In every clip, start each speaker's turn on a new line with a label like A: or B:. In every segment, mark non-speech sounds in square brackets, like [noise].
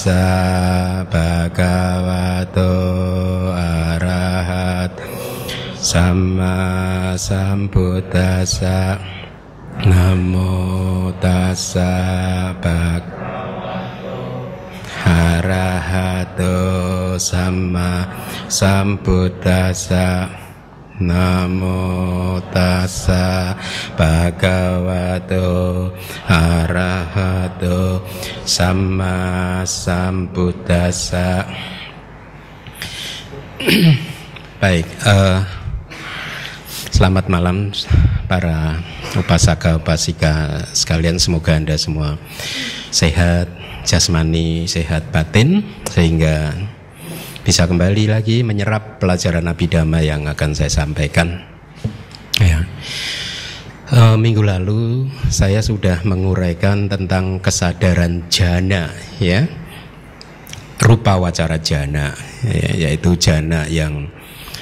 A: tassa bhagavato arahat Sama sambuddhassa Namo tassa bhagavato arahato sama sambuddhassa Namo tassa bhagavato arahato sama sambuddhasa [clears throat] Baik, uh, selamat malam para upasaka upasika sekalian. Semoga Anda semua sehat jasmani, sehat batin sehingga bisa kembali lagi menyerap pelajaran Abhidhamma yang akan saya sampaikan. Ya. E, minggu lalu saya sudah menguraikan tentang kesadaran jana, ya, rupa wacara jana, ya, yaitu jana yang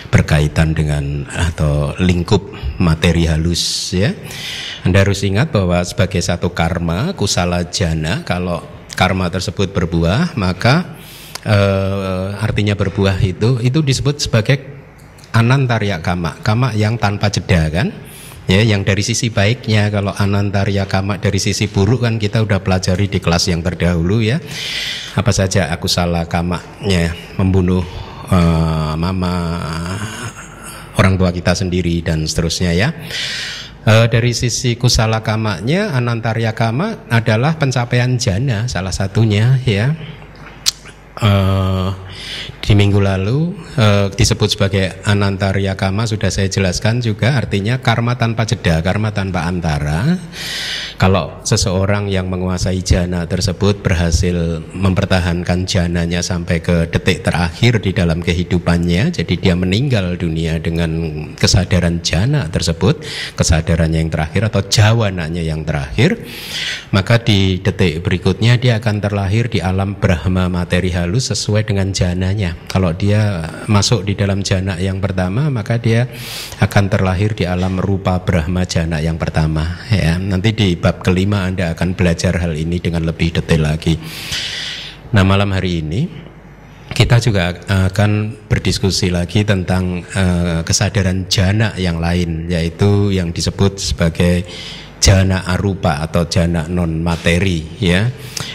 A: berkaitan dengan atau lingkup materi halus, ya. Anda harus ingat bahwa sebagai satu karma kusala jana, kalau karma tersebut berbuah, maka uh, artinya berbuah itu itu disebut sebagai anantarya kama kama yang tanpa jeda kan? Ya yang dari sisi baiknya kalau anantarya kama dari sisi buruk kan kita udah pelajari di kelas yang terdahulu ya. Apa saja aku salah kamanya membunuh uh, mama orang tua kita sendiri dan seterusnya ya. Uh, dari sisi kusala kamanya, anantarya kama adalah pencapaian jana salah satunya ya uh, di minggu lalu uh, disebut sebagai anantarya kama sudah saya jelaskan juga artinya karma tanpa jeda, karma tanpa antara. Kalau seseorang yang menguasai jana tersebut berhasil mempertahankan jananya sampai ke detik terakhir di dalam kehidupannya, jadi dia meninggal dunia dengan kesadaran jana tersebut, kesadarannya yang terakhir atau jawananya yang terakhir, maka di detik berikutnya dia akan terlahir di alam Brahma materi halus sesuai dengan jananya. Kalau dia masuk di dalam jana yang pertama, maka dia akan terlahir di alam rupa Brahma jana yang pertama. Ya, nanti di bab kelima Anda akan belajar hal ini dengan lebih detail lagi. Nah malam hari ini kita juga akan berdiskusi lagi tentang uh, kesadaran jana yang lain yaitu yang disebut sebagai jana arupa atau jana non materi ya.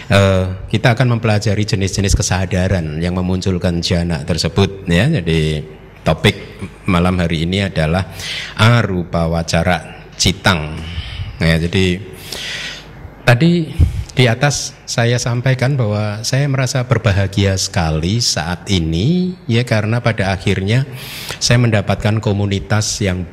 A: Uh, kita akan mempelajari jenis-jenis kesadaran yang memunculkan jana tersebut ya. Jadi topik malam hari ini adalah arupa wacara citang. Ya jadi Tadi di atas saya sampaikan bahwa saya merasa berbahagia sekali saat ini ya karena pada akhirnya saya mendapatkan komunitas yang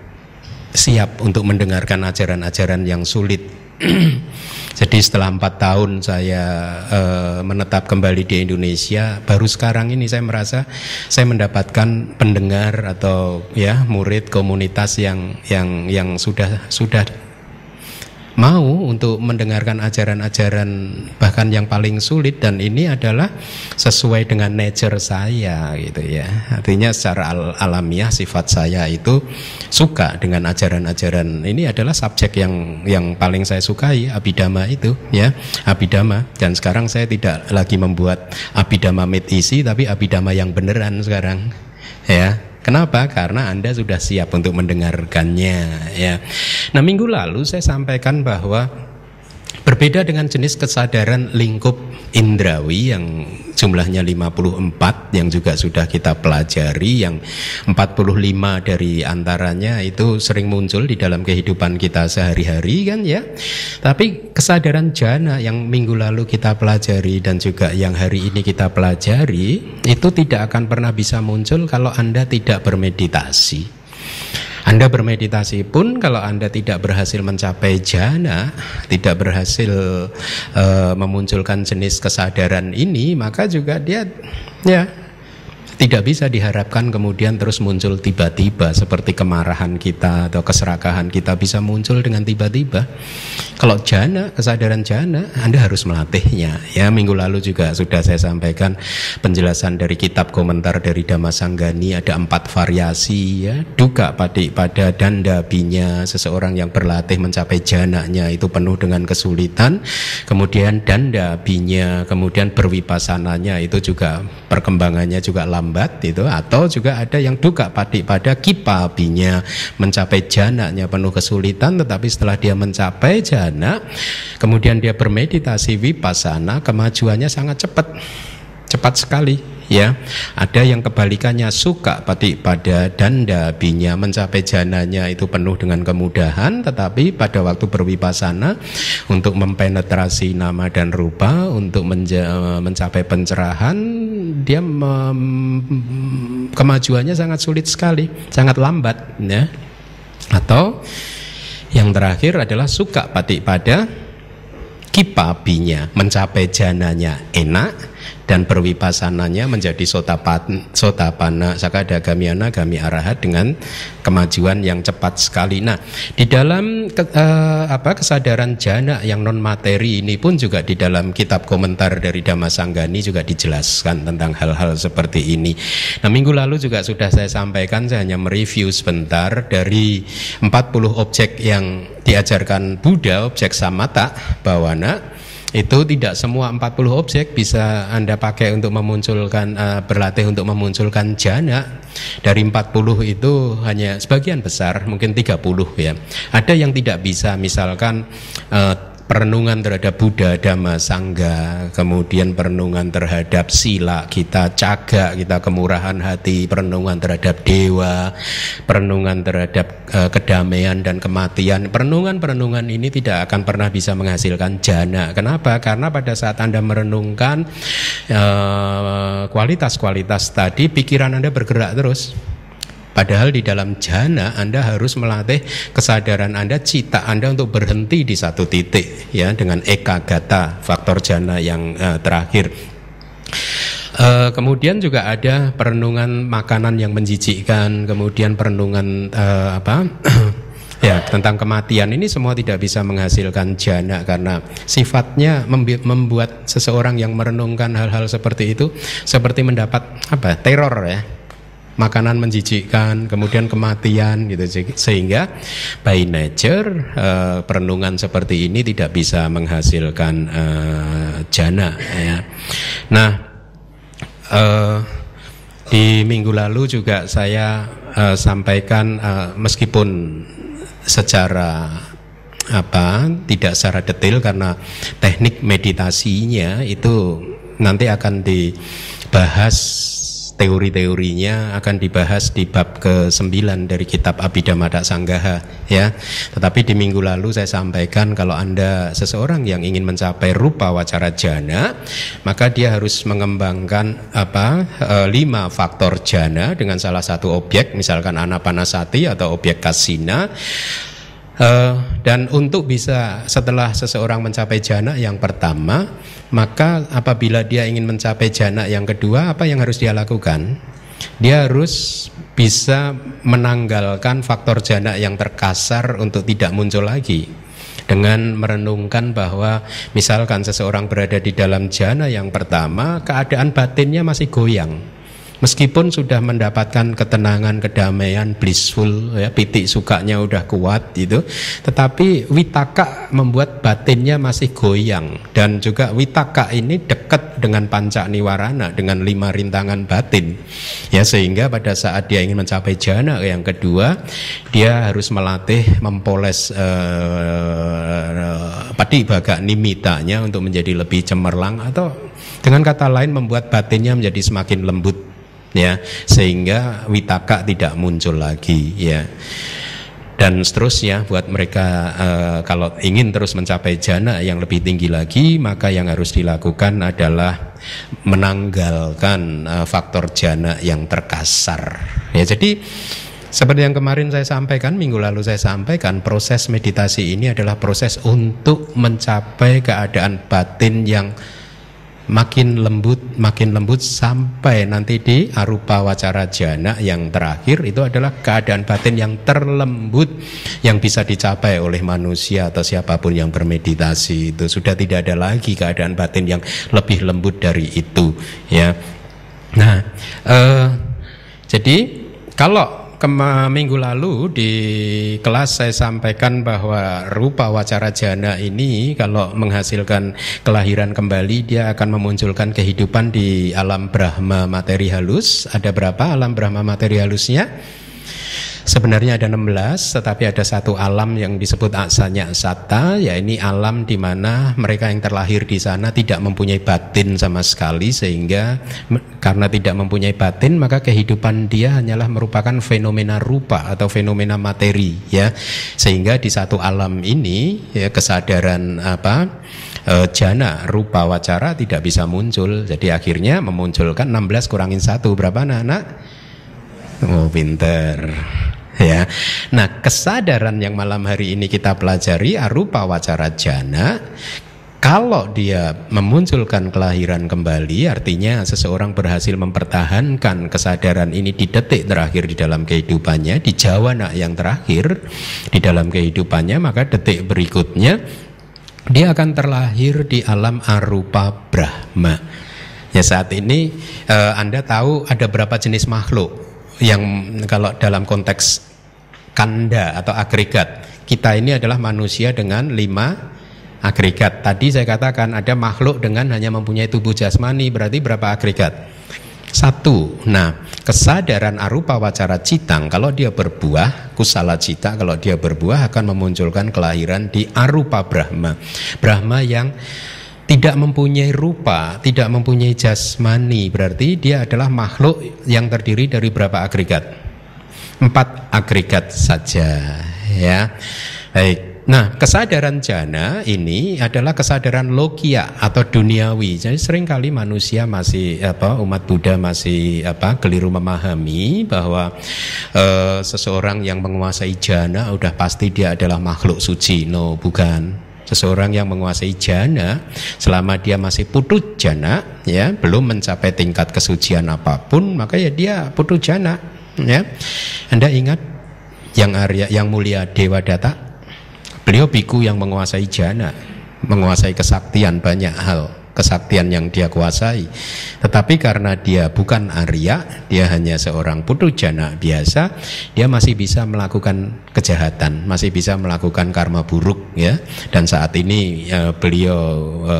A: siap untuk mendengarkan ajaran-ajaran yang sulit. [clears throat] Jadi setelah empat tahun saya uh, menetap kembali di Indonesia, baru sekarang ini saya merasa saya mendapatkan pendengar atau ya murid komunitas yang yang yang sudah sudah mau untuk mendengarkan ajaran-ajaran bahkan yang paling sulit dan ini adalah sesuai dengan nature saya gitu ya. Artinya secara al alamiah sifat saya itu suka dengan ajaran-ajaran ini adalah subjek yang yang paling saya sukai abidama itu ya. Abidama dan sekarang saya tidak lagi membuat abidama mit isi tapi abidama yang beneran sekarang ya Kenapa? Karena Anda sudah siap untuk mendengarkannya ya. Nah, minggu lalu saya sampaikan bahwa berbeda dengan jenis kesadaran lingkup indrawi yang jumlahnya 54 yang juga sudah kita pelajari yang 45 dari antaranya itu sering muncul di dalam kehidupan kita sehari-hari kan ya. Tapi kesadaran jana yang minggu lalu kita pelajari dan juga yang hari ini kita pelajari itu tidak akan pernah bisa muncul kalau Anda tidak bermeditasi. Anda bermeditasi pun kalau Anda tidak berhasil mencapai jana, tidak berhasil uh, memunculkan jenis kesadaran ini, maka juga dia ya tidak bisa diharapkan kemudian terus muncul tiba-tiba seperti kemarahan kita atau keserakahan kita bisa muncul dengan tiba-tiba. Kalau jana, kesadaran jana, Anda harus melatihnya. Ya, minggu lalu juga sudah saya sampaikan penjelasan dari kitab komentar dari Damasanggani ada empat variasi ya. Duka padi pada dandabinya seseorang yang berlatih mencapai jananya itu penuh dengan kesulitan. Kemudian dandabinya, kemudian berwipasananya itu juga perkembangannya juga lambat lambat itu atau juga ada yang duka padi pada kipabinya mencapai jananya penuh kesulitan tetapi setelah dia mencapai jana kemudian dia bermeditasi vipassana kemajuannya sangat cepat cepat sekali. Ya ada yang kebalikannya suka pati pada danda binya mencapai jananya itu penuh dengan kemudahan tetapi pada waktu berwipasana untuk mempenetrasi nama dan rupa untuk mencapai pencerahan dia kemajuannya sangat sulit sekali sangat lambat ya. Atau yang terakhir adalah suka pati pada kipabinya mencapai jananya enak dan berwipasananya menjadi sotapan, sotapana sakadagamiana gami arahat dengan kemajuan yang cepat sekali. Nah, di dalam ke, uh, apa kesadaran jana yang non materi ini pun juga di dalam kitab komentar dari Damasanggani juga dijelaskan tentang hal-hal seperti ini. Nah, minggu lalu juga sudah saya sampaikan saya hanya mereview sebentar dari 40 objek yang diajarkan Buddha, objek samata, bawana itu tidak semua 40 objek bisa Anda pakai untuk memunculkan uh, berlatih untuk memunculkan jana. Dari 40 itu hanya sebagian besar, mungkin 30 ya. Ada yang tidak bisa misalkan uh, perenungan terhadap Buddha, Dhamma, Sangga, kemudian perenungan terhadap sila kita, caga kita, kemurahan hati, perenungan terhadap dewa, perenungan terhadap uh, kedamaian dan kematian. Perenungan-perenungan ini tidak akan pernah bisa menghasilkan jana. Kenapa? Karena pada saat Anda merenungkan eh, kualitas-kualitas uh, tadi, pikiran Anda bergerak terus. Padahal di dalam jana Anda harus melatih kesadaran Anda, cita Anda untuk berhenti di satu titik ya dengan ekagata faktor jana yang uh, terakhir. Uh, kemudian juga ada perenungan makanan yang menjijikkan, kemudian perenungan uh, apa? [clears throat] ya tentang kematian ini semua tidak bisa menghasilkan jana karena sifatnya membuat seseorang yang merenungkan hal-hal seperti itu seperti mendapat apa teror ya makanan menjijikkan, kemudian kematian gitu sehingga by nature uh, perenungan seperti ini tidak bisa menghasilkan uh, jana ya. Nah, uh, di minggu lalu juga saya uh, sampaikan uh, meskipun secara apa tidak secara detail karena teknik meditasinya itu nanti akan dibahas teori-teorinya akan dibahas di bab ke-9 dari kitab Abhidhamma Sanggaha ya. Tetapi di minggu lalu saya sampaikan kalau Anda seseorang yang ingin mencapai rupa wacara jana, maka dia harus mengembangkan apa e, lima faktor jana dengan salah satu objek misalkan anapanasati atau objek kasina Uh, dan untuk bisa setelah seseorang mencapai jana yang pertama, maka apabila dia ingin mencapai jana yang kedua, apa yang harus dia lakukan? Dia harus bisa menanggalkan faktor jana yang terkasar untuk tidak muncul lagi dengan merenungkan bahwa misalkan seseorang berada di dalam jana yang pertama, keadaan batinnya masih goyang Meskipun sudah mendapatkan ketenangan, kedamaian, blissful, ya, pitik sukanya udah kuat itu, tetapi witaka membuat batinnya masih goyang. Dan juga witaka ini dekat dengan panca niwarana dengan lima rintangan batin. Ya sehingga pada saat dia ingin mencapai jana yang kedua, dia harus melatih mempoles uh, padi baga nimitanya untuk menjadi lebih cemerlang atau dengan kata lain membuat batinnya menjadi semakin lembut ya sehingga witaka tidak muncul lagi ya. Dan seterusnya buat mereka uh, kalau ingin terus mencapai jana yang lebih tinggi lagi maka yang harus dilakukan adalah menanggalkan uh, faktor jana yang terkasar. Ya jadi seperti yang kemarin saya sampaikan, minggu lalu saya sampaikan, proses meditasi ini adalah proses untuk mencapai keadaan batin yang makin lembut makin lembut sampai nanti di arupa wacara jana yang terakhir itu adalah keadaan batin yang terlembut yang bisa dicapai oleh manusia atau siapa pun yang bermeditasi itu. Sudah tidak ada lagi keadaan batin yang lebih lembut dari itu ya. Nah eh, jadi kalau Kema minggu lalu di kelas saya sampaikan bahwa rupa wacara jana ini kalau menghasilkan kelahiran kembali dia akan memunculkan kehidupan di alam Brahma materi halus. Ada berapa alam Brahma materi halusnya? Sebenarnya ada 16, tetapi ada satu alam yang disebut aksanya sata, ya ini alam di mana mereka yang terlahir di sana tidak mempunyai batin sama sekali, sehingga karena tidak mempunyai batin maka kehidupan dia hanyalah merupakan fenomena rupa atau fenomena materi, ya sehingga di satu alam ini ya kesadaran apa e, jana rupa wacara tidak bisa muncul, jadi akhirnya memunculkan 16 kurangin satu berapa anak-anak? Oh pinter. Ya. Nah, kesadaran yang malam hari ini kita pelajari arupa wacara jana kalau dia memunculkan kelahiran kembali artinya seseorang berhasil mempertahankan kesadaran ini di detik terakhir di dalam kehidupannya di jawana yang terakhir di dalam kehidupannya maka detik berikutnya dia akan terlahir di alam arupa Brahma. Ya saat ini eh, Anda tahu ada berapa jenis makhluk yang kalau dalam konteks kanda atau agregat kita ini adalah manusia dengan lima agregat. Tadi saya katakan ada makhluk dengan hanya mempunyai tubuh jasmani berarti berapa agregat? Satu. Nah kesadaran arupa wacara citang kalau dia berbuah kusala cita kalau dia berbuah akan memunculkan kelahiran di arupa brahma. Brahma yang tidak mempunyai rupa, tidak mempunyai jasmani, berarti dia adalah makhluk yang terdiri dari berapa agregat? Empat agregat saja, ya. Baik. Nah, kesadaran jana ini adalah kesadaran logia atau duniawi. Jadi sering kali manusia masih apa umat Buddha masih apa keliru memahami bahwa e, seseorang yang menguasai jana udah pasti dia adalah makhluk suci. No, bukan. Seseorang yang menguasai jana selama dia masih putu jana ya, belum mencapai tingkat kesucian apa pun, maka ya dia putu jana ya. Anda ingat yang Arya yang mulia Dewa Data? Beliau biku yang menguasai jana, menguasai kesaktian banyak hal kesaktian yang dia kuasai. Tetapi karena dia bukan Arya, dia hanya seorang putu jana biasa, dia masih bisa melakukan kejahatan, masih bisa melakukan karma buruk ya. Dan saat ini ya, beliau e,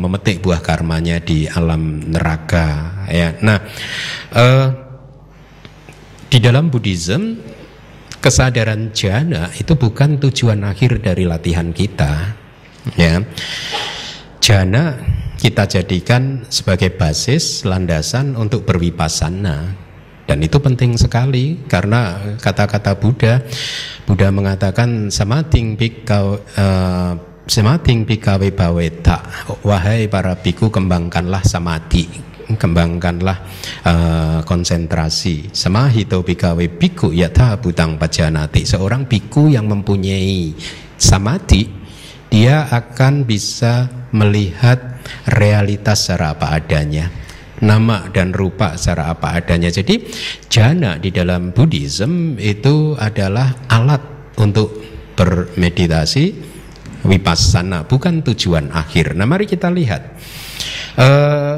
A: memetik buah karmanya di alam neraka ya. Nah, e, di dalam Buddhism kesadaran jana itu bukan tujuan akhir dari latihan kita ya. Jana kita jadikan sebagai basis landasan untuk berwipasana. Dan itu penting sekali karena kata-kata Buddha Buddha mengatakan samating bikau uh, semating bikawe baweta wahai para biku kembangkanlah samadhi kembangkanlah uh, konsentrasi. Semahito bikawe biku yatha butang pajanati. Seorang biku yang mempunyai samadhi dia akan bisa melihat realitas secara apa adanya nama dan rupa secara apa adanya. Jadi jana di dalam Buddhism itu adalah alat untuk bermeditasi vipassana, bukan tujuan akhir. Nah, mari kita lihat. Uh,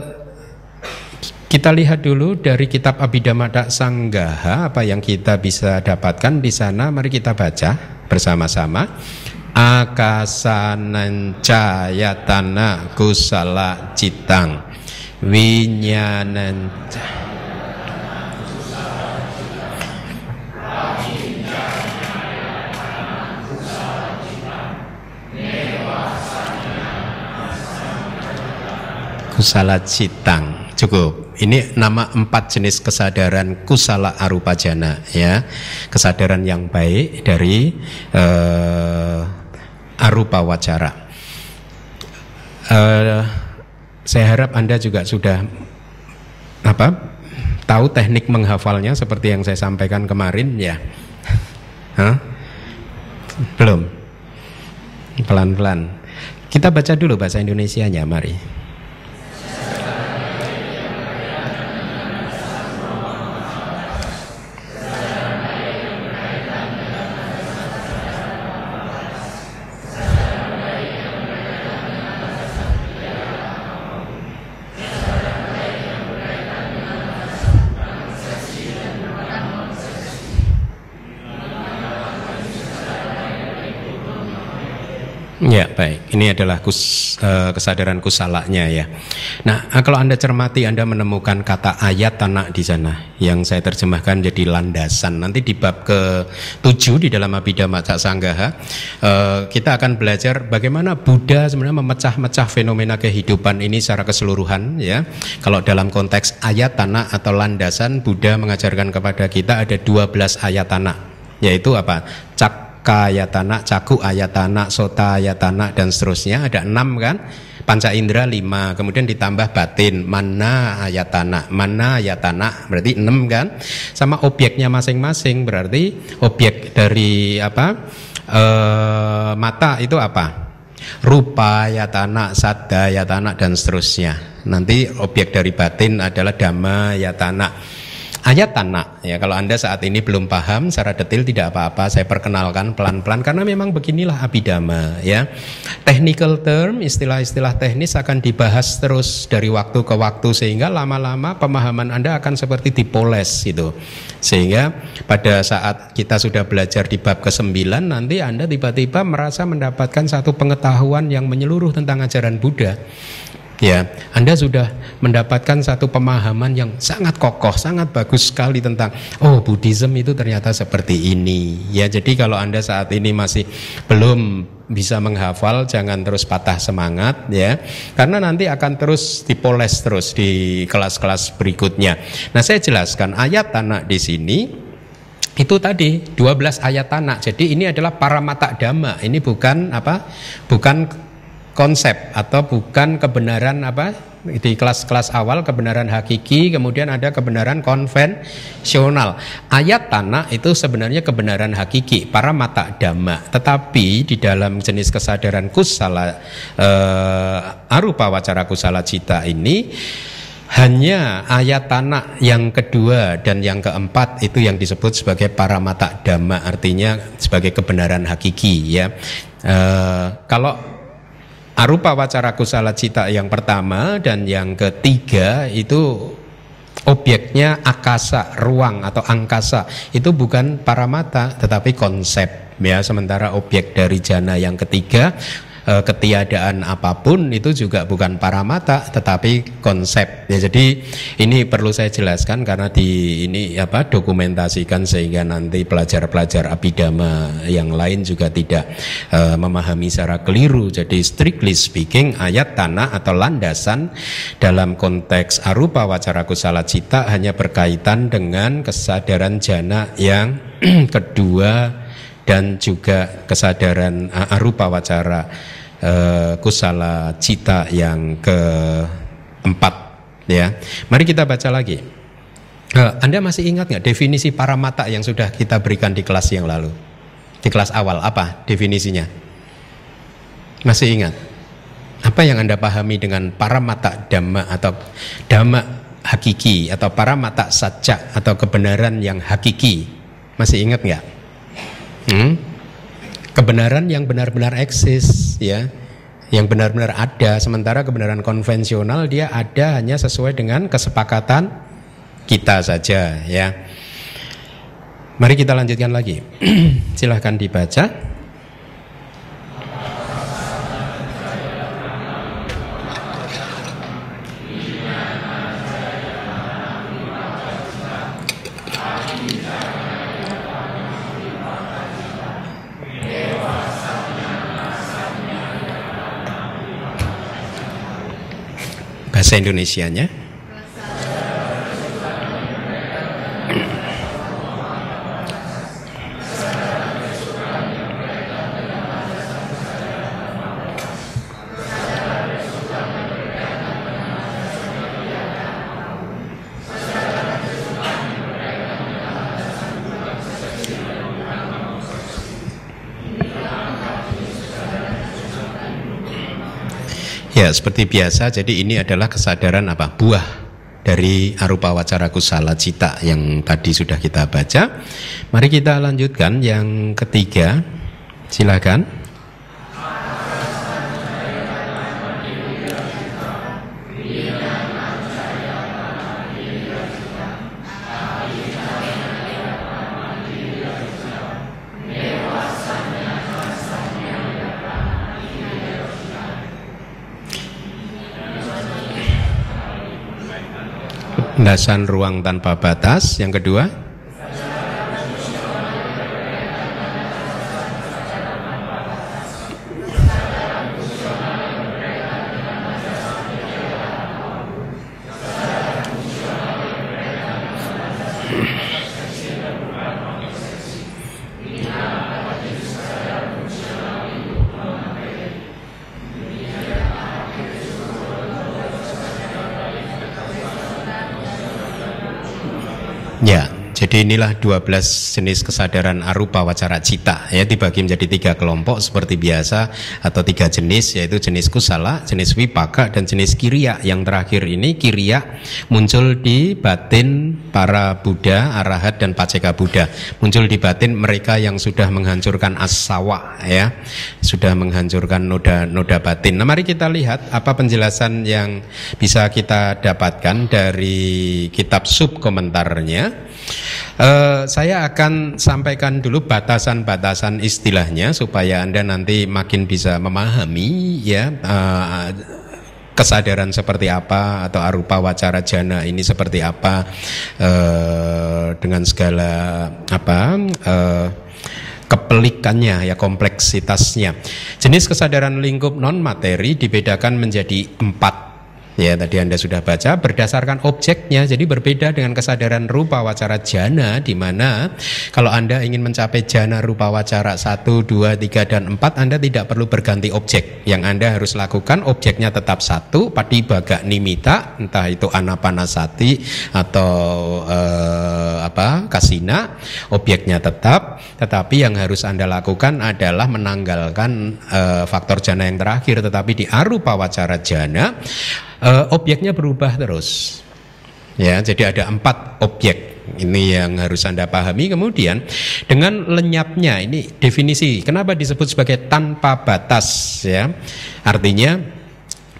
A: kita lihat dulu dari kitab Abhidhamma Sanggaha apa yang kita bisa dapatkan di sana. Mari kita baca bersama-sama akasananca kusala citang. Winyanan kusala citang. Cukup. Ini nama empat jenis kesadaran kusala arupa jana ya. Kesadaran yang baik dari uh, arupa wacara. Uh, saya harap Anda juga sudah apa tahu teknik menghafalnya seperti yang saya sampaikan kemarin ya. Hah? Belum. Pelan-pelan. Kita baca dulu bahasa Indonesianya, mari. Ya baik, ini adalah kus, uh, kesadaran kusalanya ya. Nah eh, kalau anda cermati anda menemukan kata ayat tanah di sana yang saya terjemahkan jadi landasan. Nanti di bab ke tujuh di dalam Abhidhamma Sanggaha uh, kita akan belajar bagaimana Buddha sebenarnya memecah-mecah fenomena kehidupan ini secara keseluruhan ya. Kalau dalam konteks ayat tanah atau landasan Buddha mengajarkan kepada kita ada 12 ayat tanah yaitu apa? Cak ayatana, caku ayatana, sota ayatana dan seterusnya. Ada enam kan? Panca indera lima kemudian ditambah batin. Mana ayatana mana ayatana berarti enam kan? Sama objeknya masing-masing berarti objek dari apa? E, mata itu apa? Rupa yatana sadda yatana dan seterusnya. Nanti objek dari batin adalah dhamma yatana ayat tanah ya. Kalau anda saat ini belum paham secara detail tidak apa-apa saya perkenalkan pelan-pelan karena memang beginilah abidama ya. Technical term istilah-istilah teknis akan dibahas terus dari waktu ke waktu sehingga lama-lama pemahaman anda akan seperti dipoles gitu. Sehingga pada saat kita sudah belajar di bab ke-9 nanti anda tiba-tiba merasa mendapatkan satu pengetahuan yang menyeluruh tentang ajaran Buddha ya Anda sudah mendapatkan satu pemahaman yang sangat kokoh, sangat bagus sekali tentang oh Buddhism itu ternyata seperti ini. Ya, jadi kalau Anda saat ini masih belum bisa menghafal jangan terus patah semangat ya karena nanti akan terus dipoles terus di kelas-kelas berikutnya. Nah, saya jelaskan ayat tanah di sini itu tadi 12 ayat tanah. Jadi ini adalah para mata dhamma. Ini bukan apa? Bukan konsep atau bukan kebenaran apa? Di kelas-kelas awal kebenaran hakiki kemudian ada kebenaran konvensional. Ayat tanah itu sebenarnya kebenaran hakiki para mata dhamma. Tetapi di dalam jenis kesadaran kusala uh, arupa wacara kusala cita ini hanya ayat tanah yang kedua dan yang keempat itu yang disebut sebagai para mata dhamma artinya sebagai kebenaran hakiki ya. Uh, kalau Arupa wacara kusala cita yang pertama dan yang ketiga itu objeknya akasa, ruang atau angkasa. Itu bukan para mata tetapi konsep ya. Sementara objek dari jana yang ketiga e, ketiadaan apa pun itu juga bukan para mata tetapi konsep. Ya jadi ini perlu saya jelaskan karena di ini apa dokumentasikan sehingga nanti pelajar-pelajar abidama yang lain juga tidak e, memahami secara keliru. Jadi strictly speaking ayat tanah atau landasan dalam konteks arupa wacara kusala cita hanya berkaitan dengan kesadaran jana yang [clears throat] kedua dan juga kesadaran arupa wacara uh, kusala cita yang keempat ya. Mari kita baca lagi. Uh, Anda masih ingat nggak definisi para mata yang sudah kita berikan di kelas yang lalu? Di kelas awal apa definisinya? Masih ingat? Apa yang Anda pahami dengan para mata dhamma atau dhamma hakiki atau para mata saja atau kebenaran yang hakiki? Masih ingat nggak? Hmm? kebenaran yang benar-benar eksis ya. Yang benar-benar ada sementara kebenaran konvensional dia ada hanya sesuai dengan kesepakatan kita saja ya. Mari kita lanjutkan lagi. [clears throat] Silahkan dibaca bahasa Indonesianya? Ya, seperti biasa, jadi ini adalah kesadaran apa? Buah dari arupa wacara kusala cita yang tadi sudah kita baca. Mari kita lanjutkan yang ketiga. Silakan. Penjelasan ruang tanpa batas. Yang kedua, Ya, jadi inilah 12 jenis kesadaran arupa wacara cita ya dibagi menjadi tiga kelompok seperti biasa atau tiga jenis yaitu jenis kusala, jenis wipaka dan jenis kiriya. Yang terakhir ini kiriya muncul di batin para Buddha, arahat dan paceka Buddha. Muncul di batin mereka yang sudah menghancurkan asawa ya, sudah menghancurkan noda-noda batin. Nah, mari kita lihat apa penjelasan yang bisa kita dapatkan dari kitab sub komentarnya. Uh, saya akan sampaikan dulu batasan-batasan istilahnya supaya anda nanti makin bisa memahami ya uh, kesadaran seperti apa atau arupa wacara jana ini seperti apa uh, dengan segala apa uh, kepelikannya ya kompleksitasnya. Jenis kesadaran lingkup non materi dibedakan menjadi empat Ya tadi Anda sudah baca berdasarkan objeknya jadi berbeda dengan kesadaran rupa wacara jana di mana kalau Anda ingin mencapai jana rupa wacara 1, 2, 3 dan 4 Anda tidak perlu berganti objek. Yang Anda harus lakukan objeknya tetap satu pati baga nimita entah itu anapanasati atau eh, apa kasina objeknya tetap tetapi yang harus Anda lakukan adalah menanggalkan eh, faktor jana yang terakhir tetapi di arupa wacara jana uh, objeknya berubah terus. Ya, jadi ada empat objek ini yang harus anda pahami. Kemudian dengan lenyapnya ini definisi kenapa disebut sebagai tanpa batas ya. Artinya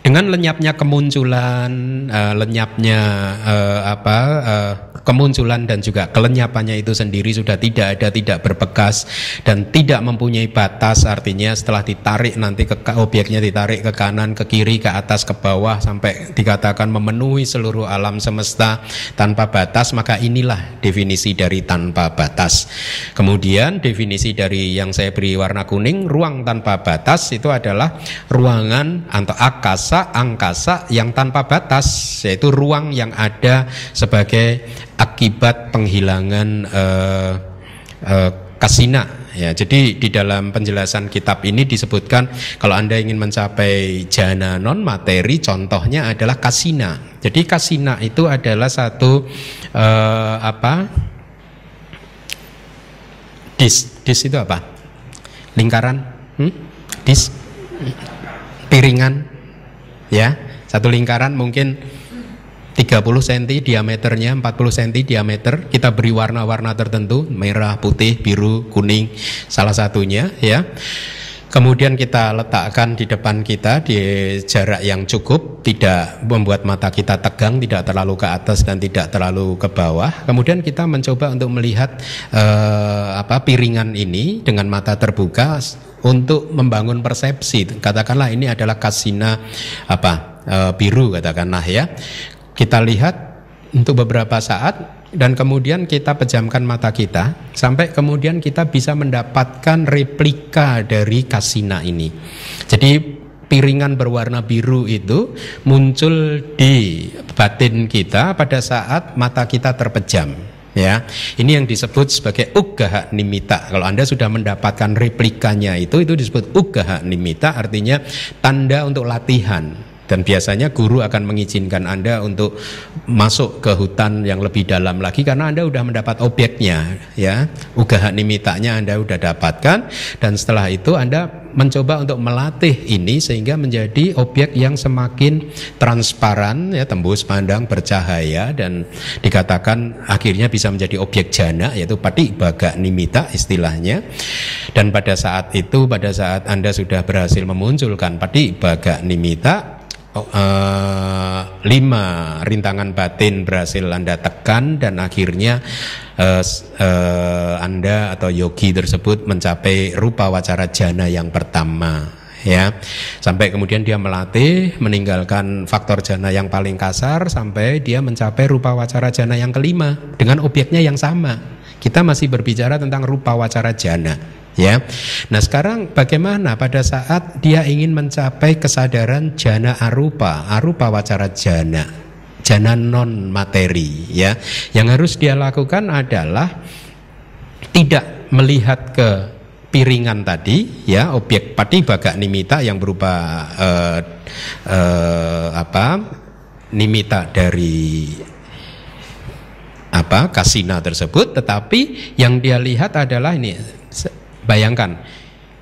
A: dengan lenyapnya kemunculan, uh, lenyapnya uh, apa uh, kemunculan dan juga kelenyapannya itu sendiri sudah tidak ada, tidak berbekas dan tidak mempunyai batas. Artinya setelah ditarik nanti ke objeknya ditarik ke kanan, ke kiri, ke atas, ke bawah sampai dikatakan memenuhi seluruh alam semesta tanpa batas. Maka inilah definisi dari tanpa batas. Kemudian definisi dari yang saya beri warna kuning, ruang tanpa batas itu adalah ruangan atau akasa angkasa yang tanpa batas yaitu ruang yang ada sebagai akibat penghilangan uh, uh, kasina. Ya jadi di dalam penjelasan kitab ini disebutkan kalau anda ingin mencapai jana non materi contohnya adalah kasina. Jadi kasina itu adalah satu uh, apa? Dis dis itu apa? Lingkaran? Hmm? dis? Piringan ya satu lingkaran mungkin 30 cm diameternya 40 cm diameter. Kita beri warna-warna tertentu merah putih biru kuning salah satunya ya Kemudian kita letakkan di depan kita di jarak yang cukup, tidak membuat mata kita tegang, tidak terlalu ke atas dan tidak terlalu ke bawah. Kemudian kita mencoba untuk melihat eh, apa piringan ini dengan mata terbuka untuk membangun persepsi. Katakanlah ini adalah kasina apa eh, biru katakanlah ya. Kita lihat untuk beberapa saat dan kemudian kita pejamkan mata kita sampai kemudian kita bisa mendapatkan replika dari kasina ini. Jadi piringan berwarna biru itu muncul di batin kita pada saat mata kita terpejam ya. Ini yang disebut sebagai ugaha nimita. Kalau anda sudah mendapatkan replikanya itu itu disebut ugaha nimita artinya tanda untuk latihan dan biasanya guru akan mengizinkan Anda untuk masuk ke hutan yang lebih dalam lagi karena Anda sudah mendapat objeknya ya. Ugaha nimitanya Anda sudah dapatkan dan setelah itu Anda mencoba untuk melatih ini sehingga menjadi objek yang semakin transparan ya tembus pandang bercahaya dan dikatakan akhirnya bisa menjadi objek jana yaitu pati baga nimita istilahnya dan pada saat itu pada saat Anda sudah berhasil memunculkan pati baga nimita uh, lima rintangan batin berhasil anda tekan dan akhirnya uh, uh, anda atau yogi tersebut mencapai rupa wacara jana yang pertama ya. Sampai kemudian dia melatih meninggalkan faktor jana yang paling kasar sampai dia mencapai rupa wacara jana yang kelima dengan obyeknya yang sama. Kita masih berbicara tentang rupa wacara jana ya. Nah sekarang bagaimana? Pada saat dia ingin mencapai kesadaran jana arupa arupa wacara jana jana non materi ya. Yang harus dia lakukan adalah tidak melihat ke piringan tadi ya objek pati baga nimita yang berupa uh, uh, apa nimita dari apa kasina tersebut tetapi yang dia lihat adalah ini bayangkan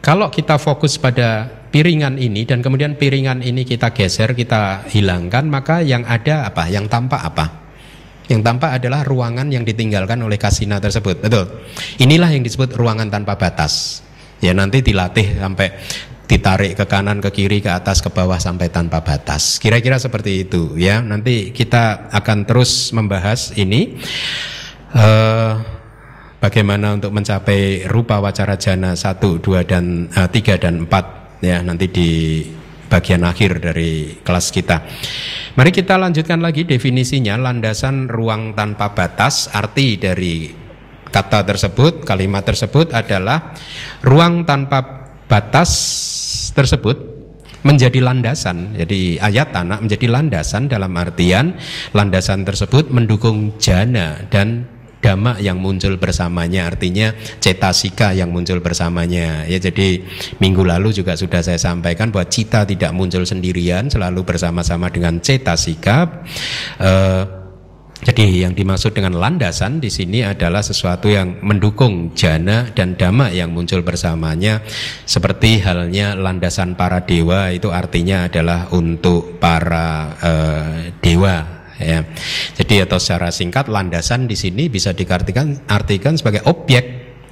A: kalau kita fokus pada piringan ini dan kemudian piringan ini kita geser kita hilangkan maka yang ada apa yang tampak apa yang tampak adalah ruangan yang ditinggalkan oleh kasina tersebut. Betul. Inilah yang disebut ruangan tanpa batas. Ya nanti dilatih sampai ditarik ke kanan, ke kiri, ke atas, ke bawah sampai tanpa batas. Kira-kira seperti itu ya. Nanti kita akan terus membahas ini. Uh, bagaimana untuk mencapai rupa wacara jana 1, 2 dan uh, eh, 3 dan 4 ya nanti di bagian akhir dari kelas kita. Mari kita lanjutkan lagi definisinya landasan ruang tanpa batas. Arti dari kata tersebut, kalimat tersebut adalah ruang tanpa batas tersebut menjadi landasan. Jadi ayat tanah menjadi landasan dalam artian landasan tersebut mendukung jana dan dhamma yang muncul bersamanya artinya cetasika yang muncul bersamanya. Ya jadi minggu lalu juga sudah saya sampaikan bahwa cita tidak muncul sendirian selalu bersama-sama dengan cetasika. Uh, jadi yang dimaksud dengan landasan di sini adalah sesuatu yang mendukung jana dan dhamma yang muncul bersamanya. Seperti halnya landasan para dewa itu artinya adalah untuk para uh, dewa ya. Jadi atau secara singkat landasan di sini bisa diartikan artikan sebagai objek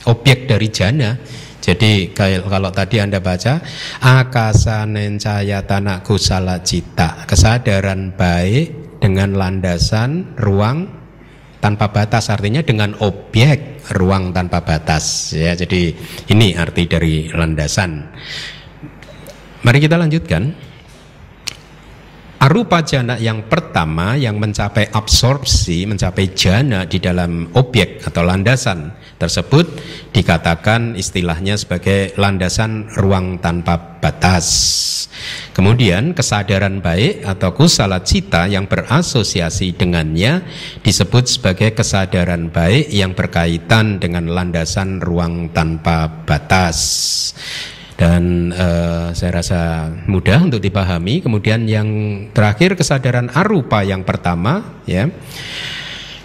A: objek dari jana. Jadi kalau tadi Anda baca akasa nencaya tanah kusala cita, kesadaran baik dengan landasan ruang tanpa batas artinya dengan objek ruang tanpa batas ya. Jadi ini arti dari landasan. Mari kita lanjutkan. Arupa jana yang pertama yang mencapai absorpsi, mencapai jana di dalam objek atau landasan tersebut dikatakan istilahnya sebagai landasan ruang tanpa batas. Kemudian kesadaran baik atau kusala cita yang berasosiasi dengannya disebut sebagai kesadaran baik yang berkaitan dengan landasan ruang tanpa batas dan uh, saya rasa mudah untuk dipahami. Kemudian yang terakhir kesadaran arupa yang pertama ya.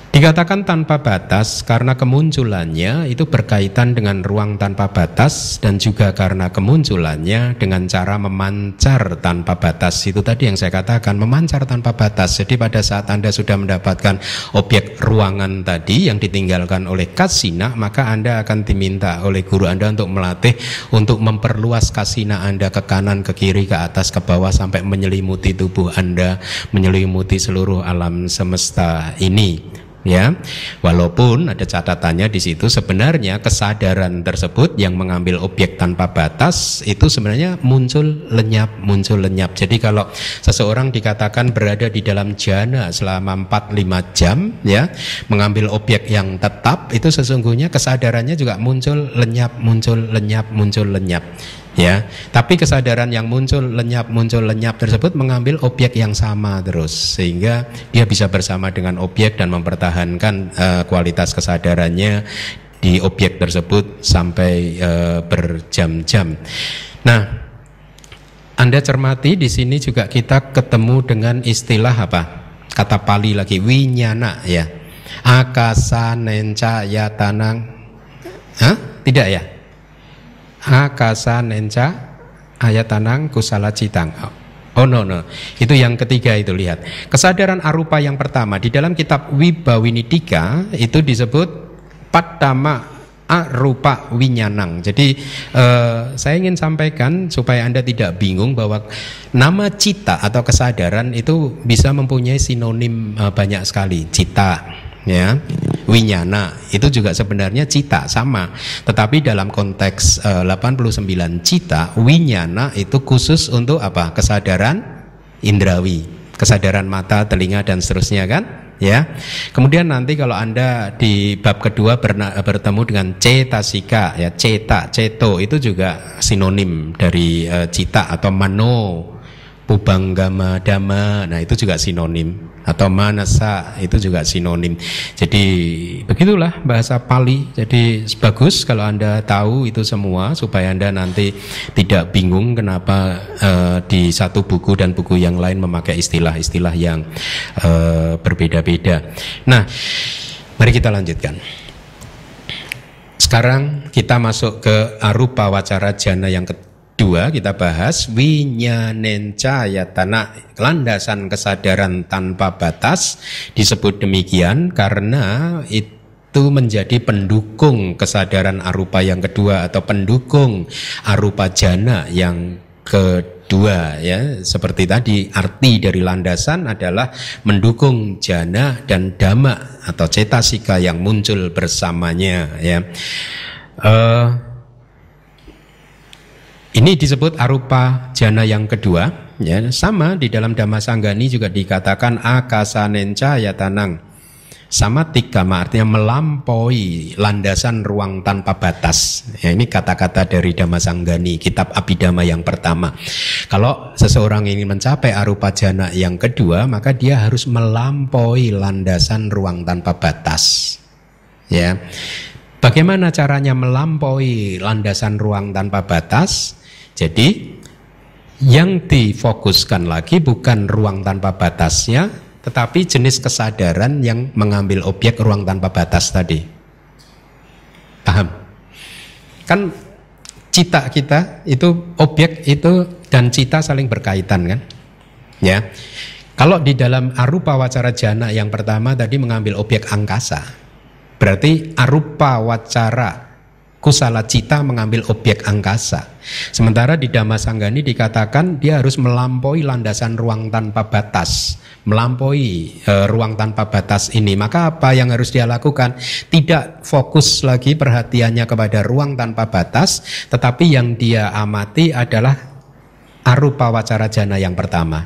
A: Dikatakan tanpa batas karena kemunculannya itu berkaitan dengan ruang tanpa batas dan juga karena kemunculannya dengan cara memancar tanpa batas. Itu tadi yang saya katakan, memancar tanpa batas. Jadi pada saat Anda sudah mendapatkan objek ruangan tadi yang ditinggalkan oleh kasina, maka Anda akan diminta oleh guru Anda untuk melatih untuk memperluas kasina Anda ke kanan, ke kiri, ke atas, ke bawah sampai menyelimuti tubuh Anda, menyelimuti seluruh alam semesta ini ya walaupun ada catatannya di situ sebenarnya kesadaran tersebut yang mengambil objek tanpa batas itu sebenarnya muncul lenyap muncul lenyap. Jadi kalau seseorang dikatakan berada di dalam jana selama 4-5 jam ya mengambil objek yang tetap itu sesungguhnya kesadarannya juga muncul lenyap muncul lenyap muncul lenyap ya. Tapi kesadaran yang muncul lenyap muncul lenyap tersebut mengambil objek yang sama terus sehingga dia bisa bersama dengan objek dan mempertahankan uh, kualitas kesadarannya di objek tersebut sampai uh, berjam-jam. Nah anda cermati di sini juga kita ketemu dengan istilah apa? Kata Pali lagi winyana ya. Akasa nenca ya tanang Hah? tidak ya akasa nenca ayatanang kusala citang. Oh no no, itu yang ketiga itu lihat. Kesadaran arupa yang pertama di dalam kitab Wibawinidika itu disebut patama arupa winyanang. Jadi uh, saya ingin sampaikan supaya Anda tidak bingung bahwa nama cita atau kesadaran itu bisa mempunyai sinonim uh, banyak sekali. Cita ya winyana itu juga sebenarnya cita sama tetapi dalam konteks e, 89 cita winyana itu khusus untuk apa kesadaran indrawi kesadaran mata telinga dan seterusnya kan ya. Kemudian nanti kalau Anda di bab kedua bertemu dengan cetasika ya, ceta, ceto itu juga sinonim dari uh, cita atau mano, pubanggama dama. Nah, itu juga sinonim atau manasa itu juga sinonim. Jadi begitulah bahasa Pali. Jadi bagus kalau Anda tahu itu semua supaya Anda nanti tidak bingung kenapa uh, di satu buku dan buku yang lain memakai istilah-istilah yang uh, berbeda-beda. Nah, mari kita lanjutkan. Sekarang kita masuk ke arupa wacara jana yang ketiga Dua kita bahas winyanenca ya tanah landasan kesadaran tanpa batas disebut demikian karena itu menjadi pendukung kesadaran arupa yang kedua atau pendukung arupa jana yang kedua ya. Seperti tadi arti dari landasan adalah mendukung jana dan dhamma atau cetasika yang muncul bersamanya ya. Uh, ini disebut arupa jana yang kedua. Ya, sama di dalam Dhamma Sanggani juga dikatakan akasanenca ya tanang. Sama tiga artinya melampaui landasan ruang tanpa batas. Ya, ini kata-kata dari Dhamma Sanggani, kitab Abhidhamma yang pertama. Kalau seseorang ingin mencapai arupa jana yang kedua, maka dia harus melampaui landasan ruang tanpa batas. Ya. Bagaimana caranya melampaui landasan ruang tanpa batas? Jadi yang difokuskan lagi bukan ruang tanpa batasnya, tetapi jenis kesadaran yang mengambil objek ruang tanpa batas tadi. Paham? Kan cita kita itu objek itu dan cita saling berkaitan kan? Ya. Kalau di dalam arupa wacara jana yang pertama tadi mengambil objek angkasa. Berarti arupa wacara kusala cita mengambil objek angkasa. Sementara di Dhamma Sanggani dikatakan dia harus melampaui landasan ruang tanpa batas, melampaui e, ruang tanpa batas ini. Maka apa yang harus dia lakukan? Tidak fokus lagi perhatiannya kepada ruang tanpa batas, tetapi yang dia amati adalah arupa wacara jana yang pertama.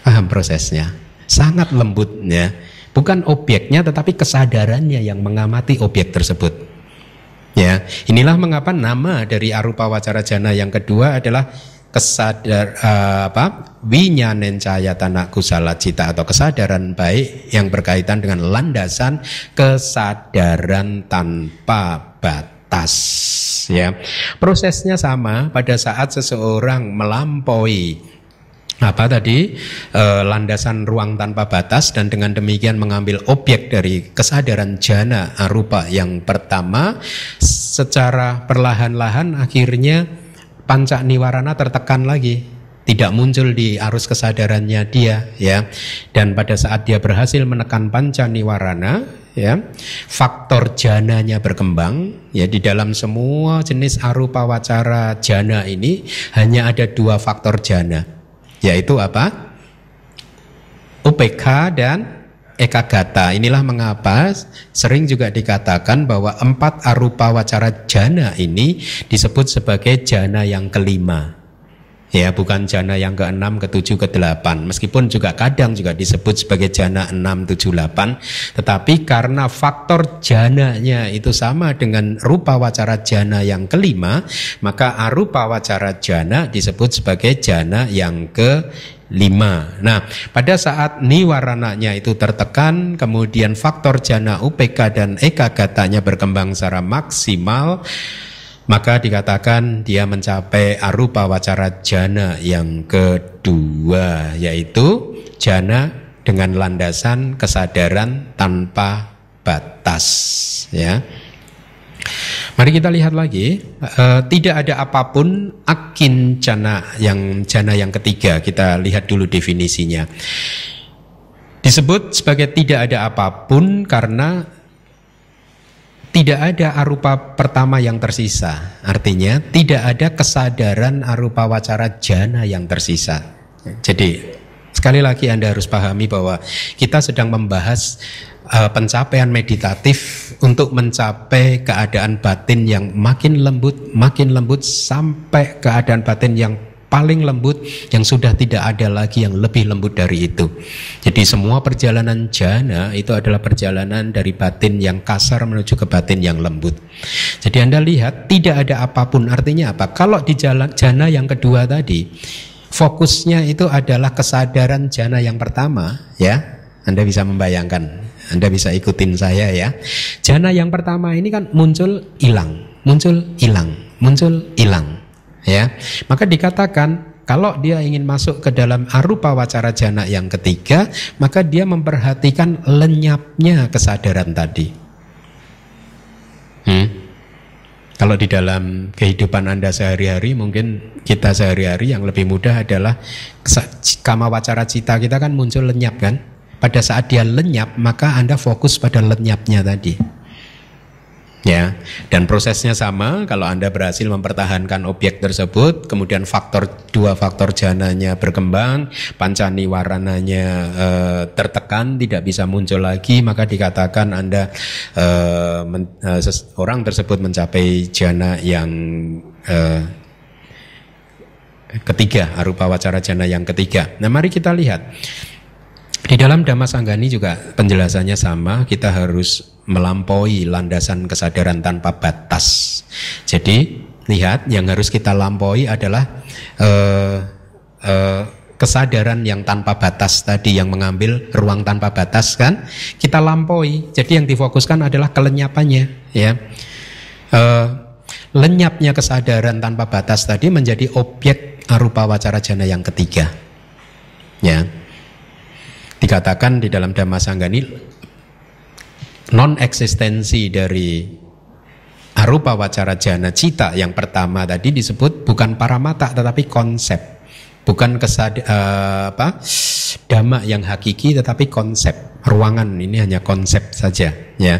A: Paham prosesnya? Sangat lembutnya. Bukan objeknya tetapi kesadarannya yang mengamati objek tersebut. Ya, inilah mengapa nama dari arupa wacara jana yang kedua adalah kesadar uh, apa? Winyanen tanah kusala cita atau kesadaran baik yang berkaitan dengan landasan kesadaran tanpa batas ya. Prosesnya sama pada saat seseorang melampaui apa tadi? E, landasan ruang tanpa batas dan dengan demikian mengambil objek dari kesadaran jana arupa yang pertama. Secara perlahan-lahan akhirnya panca niwarana tertekan lagi. Tidak muncul di arus kesadarannya dia ya. Dan pada saat dia berhasil menekan panca niwarana ya faktor jananya berkembang ya. Di dalam semua jenis arupa wacara jana ini hanya ada dua faktor jana yaitu apa? UPK dan ekagata. Inilah mengapa sering juga dikatakan bahwa empat arupa wacara jana ini disebut sebagai jana yang kelima. Ya, bukan jana yang ke-6, ke-7, ke-8. Meskipun juga kadang juga disebut sebagai jana 6, 7, 8. Tetapi karena faktor jananya itu sama dengan rupa wacara jana yang kelima, maka arupa wacara jana disebut sebagai jana yang ke lima. Nah, pada saat niwarananya itu tertekan, kemudian faktor jana UPK dan ekagatanya berkembang secara maksimal, maka dikatakan dia mencapai arupa wacara jana yang kedua yaitu jana dengan landasan kesadaran tanpa batas ya. Mari kita lihat lagi e, tidak ada apa pun akin jana yang jana yang ketiga kita lihat dulu definisinya disebut sebagai tidak ada apa pun karena tidak ada arupa pertama yang tersisa. Artinya tidak ada kesadaran arupa wacara jana yang tersisa. Jadi Sekali lagi Anda harus pahami bahwa kita sedang membahas uh, pencapaian meditatif untuk mencapai keadaan batin yang makin lembut, makin lembut sampai keadaan batin yang paling lembut yang sudah tidak ada lagi yang lebih lembut dari itu. Jadi semua perjalanan jana itu adalah perjalanan dari batin yang kasar menuju ke batin yang lembut. Jadi Anda lihat tidak ada apa pun artinya apa? Kalau di jalan jana yang kedua tadi fokusnya itu adalah kesadaran jana yang pertama ya. Anda bisa membayangkan, Anda bisa ikutin saya ya. Jana yang pertama ini kan muncul hilang, muncul hilang, muncul hilang ya. Maka dikatakan kalau dia ingin masuk ke dalam arupa wacara jana yang ketiga maka dia memperhatikan lenyapnya kesadaran tadi. Hmm? kalau di dalam kehidupan anda sehari-hari mungkin kita sehari-hari yang lebih mudah adalah kama wacara cita kita kan muncul lenyap kan? Pada saat dia lenyap maka anda fokus pada lenyapnya tadi Ya, dan prosesnya sama kalau Anda berhasil mempertahankan objek tersebut, kemudian faktor dua faktor jananya berkembang, pancani warananya e, tertekan, tidak bisa muncul lagi, maka dikatakan Anda e, men, e, orang tersebut mencapai jana yang e, ketiga, arupa wacara jana yang ketiga. Nah, mari kita lihat. Di dalam Dhamma Sanggani juga penjelasannya sama, kita harus melampaui landasan kesadaran tanpa batas. Jadi lihat yang harus kita lampaui adalah uh, uh, kesadaran yang tanpa batas tadi yang mengambil ruang tanpa batas kan kita lampaui. Jadi yang difokuskan adalah kelenyapannya ya. Uh, lenyapnya kesadaran tanpa batas tadi menjadi objek arupa wacara jana yang ketiga. Ya. Dikatakan di dalam Dhamma Sanggani non eksistensi dari arupa wacara jana cita yang pertama tadi disebut bukan para mata tetapi konsep bukan kesad uh, apa dhamma yang hakiki tetapi konsep ruangan ini hanya konsep saja ya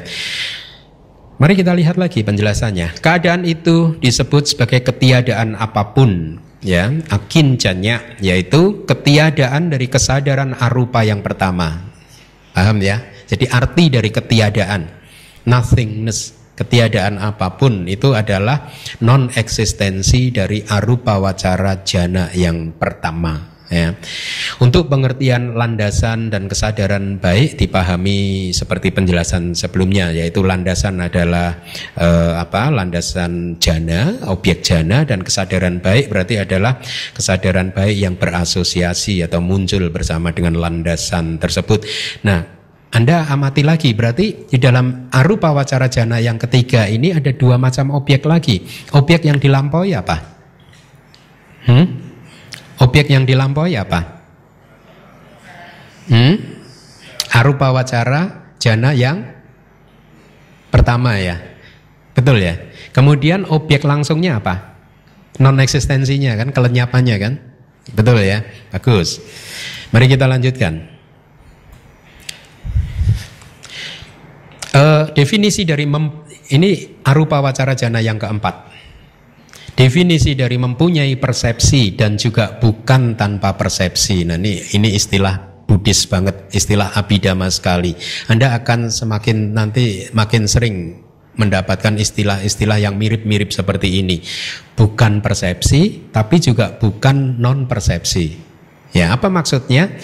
A: Mari kita lihat lagi penjelasannya. Keadaan itu disebut sebagai ketiadaan apa pun, ya, akinjanya, yaitu ketiadaan dari kesadaran arupa yang pertama. Paham ya? Jadi arti dari ketiadaan, nothingness, ketiadaan apa pun itu adalah non eksistensi dari arupa wacara jana yang pertama ya. Untuk pengertian landasan dan kesadaran baik dipahami seperti penjelasan sebelumnya yaitu landasan adalah eh, apa? landasan jana, objek jana dan kesadaran baik berarti adalah kesadaran baik yang berasosiasi atau muncul bersama dengan landasan tersebut. Nah, anda amati lagi, berarti di dalam arupa wacara jana yang ketiga ini ada dua macam objek lagi. Objek yang dilampaui apa? Hmm? Objek yang dilampaui apa? Hmm? Arupa wacara jana yang pertama ya. Betul ya? Kemudian objek langsungnya apa? Non eksistensinya kan, kelenyapannya kan? Betul ya? Bagus. Mari kita lanjutkan. Uh, definisi dari mem, ini arupa wacara jana yang keempat. Definisi dari mempunyai persepsi dan juga bukan tanpa persepsi. Nah ini ini istilah Buddhis banget, istilah abidama sekali. Anda akan semakin nanti makin sering mendapatkan istilah-istilah yang mirip-mirip seperti ini. Bukan persepsi, tapi juga bukan non persepsi. Ya, apa maksudnya?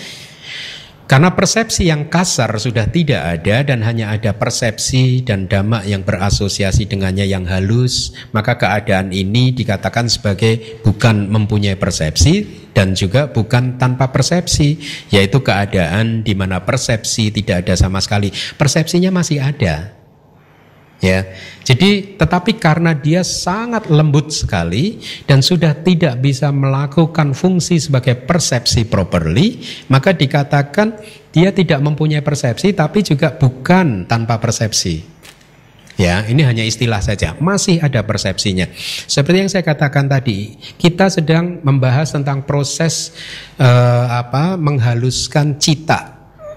A: Karena persepsi yang kasar sudah tidak ada dan hanya ada persepsi dan dhamma yang berasosiasi dengannya yang halus, maka keadaan ini dikatakan sebagai bukan mempunyai persepsi dan juga bukan tanpa persepsi, yaitu keadaan di mana persepsi tidak ada sama sekali. Persepsinya masih ada, Ya. Jadi tetapi karena dia sangat lembut sekali dan sudah tidak bisa melakukan fungsi sebagai persepsi properly, maka dikatakan dia tidak mempunyai persepsi tapi juga bukan tanpa persepsi. Ya, ini hanya istilah saja. Masih ada persepsinya. Seperti yang saya katakan tadi, kita sedang membahas tentang proses uh, apa menghaluskan cita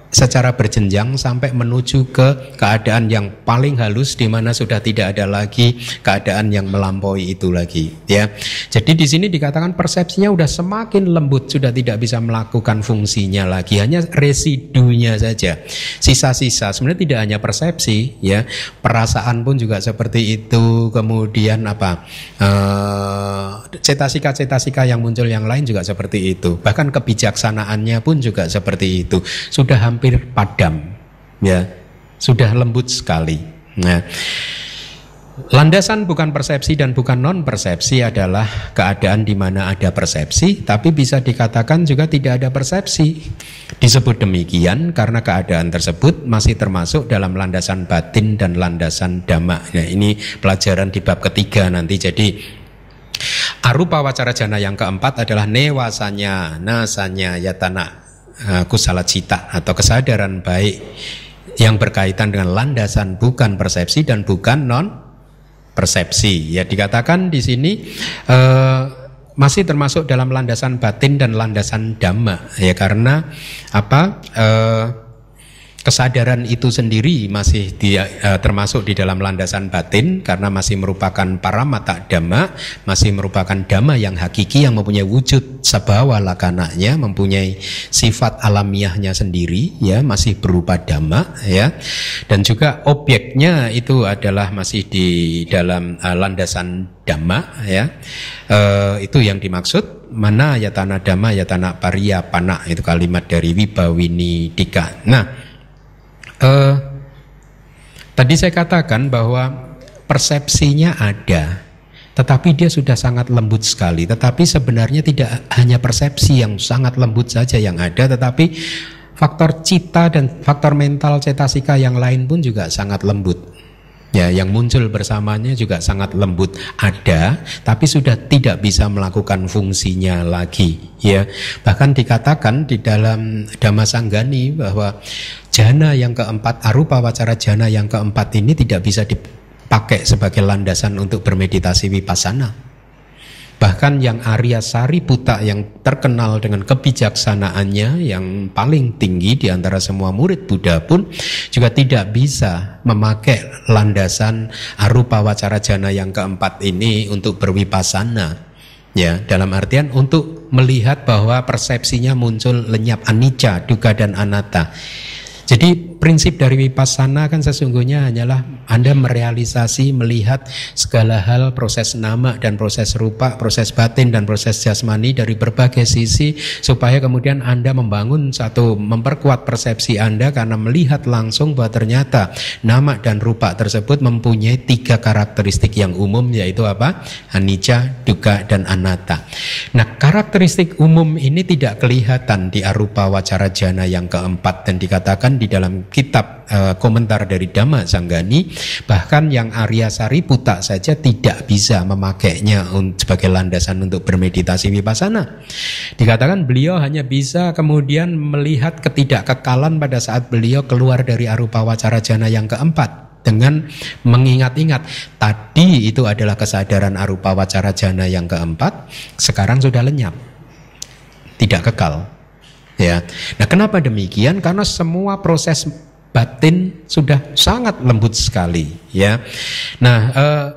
A: secara berjenjang sampai menuju ke keadaan yang paling halus di mana sudah tidak ada lagi keadaan yang melampaui itu lagi ya. Jadi di sini dikatakan persepsinya sudah semakin lembut sudah tidak bisa melakukan fungsinya lagi hanya residunya saja. Sisa-sisa sebenarnya tidak hanya persepsi ya, perasaan pun juga seperti itu. Kemudian apa? eh, cetasika-cetasika yang muncul yang lain juga seperti itu. Bahkan kebijaksanaannya pun juga seperti itu. Sudah hampir padam ya sudah lembut sekali nah Landasan bukan persepsi dan bukan non persepsi adalah keadaan di mana ada persepsi, tapi bisa dikatakan juga tidak ada persepsi. Disebut demikian karena keadaan tersebut masih termasuk dalam landasan batin dan landasan dhamma. Nah, ini pelajaran di bab ketiga nanti. Jadi arupa wacara jana yang keempat adalah newasanya, nasanya, yatana, kusala cita atau kesadaran baik yang berkaitan dengan landasan bukan persepsi dan bukan non persepsi. Ya dikatakan di sini uh, masih termasuk dalam landasan batin dan landasan dhamma ya karena apa? Uh, kesadaran itu sendiri masih di, uh, termasuk di dalam landasan batin karena masih merupakan para mata dhamma, masih merupakan dhamma yang hakiki yang mempunyai wujud sebawa lakananya, mempunyai sifat alamiahnya sendiri, ya masih berupa dhamma, ya, dan juga objeknya itu adalah masih di dalam uh, landasan dhamma, ya, uh, itu yang dimaksud mana ya tanah dhamma ya tanah paria pana itu kalimat dari Wibawini Dika. Nah, Uh, tadi saya katakan bahwa persepsinya ada, tetapi dia sudah sangat lembut sekali. Tetapi sebenarnya tidak hanya persepsi yang sangat lembut saja yang ada, tetapi faktor cita dan faktor mental cetasika yang lain pun juga sangat lembut. Ya, yang muncul bersamanya juga sangat lembut ada, tapi sudah tidak bisa melakukan fungsinya lagi. Ya, bahkan dikatakan di dalam Dhamma Sanggani bahwa jana yang keempat, arupa wacara jana yang keempat ini tidak bisa dipakai sebagai landasan untuk bermeditasi vipassana. Bahkan yang Arya Sariputta yang terkenal dengan kebijaksanaannya yang paling tinggi di antara semua murid Buddha pun juga tidak bisa memakai landasan arupa wacara jana yang keempat ini untuk berwipasana. Ya, dalam artian untuk melihat bahwa persepsinya muncul lenyap anicca, duka dan anatta. Jadi prinsip dari vipassana kan sesungguhnya hanyalah Anda merealisasi, melihat segala hal proses nama dan proses rupa, proses batin dan proses jasmani dari berbagai sisi supaya kemudian Anda membangun satu memperkuat persepsi Anda karena melihat langsung bahwa ternyata nama dan rupa tersebut mempunyai tiga karakteristik yang umum yaitu apa? Anicca, duka dan anatta. Nah, karakteristik umum ini tidak kelihatan di arupa wacara jana yang keempat dan dikatakan di dalam kitab uh, komentar dari Dhamma Sanggani bahkan yang Arya Sariputa saja tidak bisa memakainya sebagai landasan untuk bermeditasi vipassana. Dikatakan beliau hanya bisa kemudian melihat ketidakkekalan pada saat beliau keluar dari arupa wacara jana yang keempat dengan mengingat-ingat tadi itu adalah kesadaran arupa wacara jana yang keempat sekarang sudah lenyap tidak kekal Ya. Nah, kenapa demikian? Karena semua proses batin sudah sangat lembut sekali, ya. Nah, eh,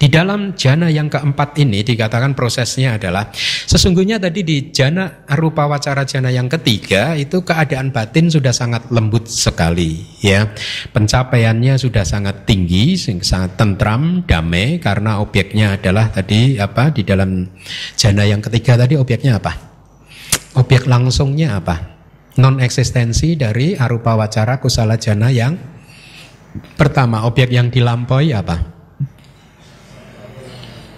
A: di dalam jana yang keempat ini dikatakan prosesnya adalah sesungguhnya tadi di jana arupa wacara jana yang ketiga itu keadaan batin sudah sangat lembut sekali ya. Pencapaiannya sudah sangat tinggi, sangat tentram, damai karena obyeknya adalah tadi apa di dalam jana yang ketiga tadi obyeknya apa? Objek langsungnya apa? Non eksistensi dari arupa wacara kusala jana yang pertama objek yang dilampaui apa?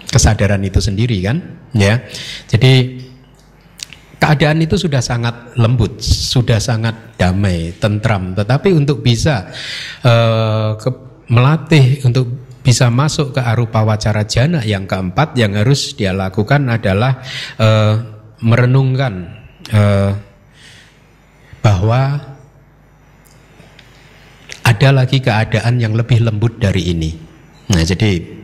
A: Kesadaran itu sendiri kan, ya. Jadi keadaan itu sudah sangat lembut, sudah sangat damai, tentram. Tetapi untuk bisa uh, ke, melatih untuk bisa masuk ke arupa wacara jana yang keempat yang harus dia lakukan adalah uh, merenungkan uh, bahwa ada lagi keadaan yang lebih lembut dari ini. Nah, jadi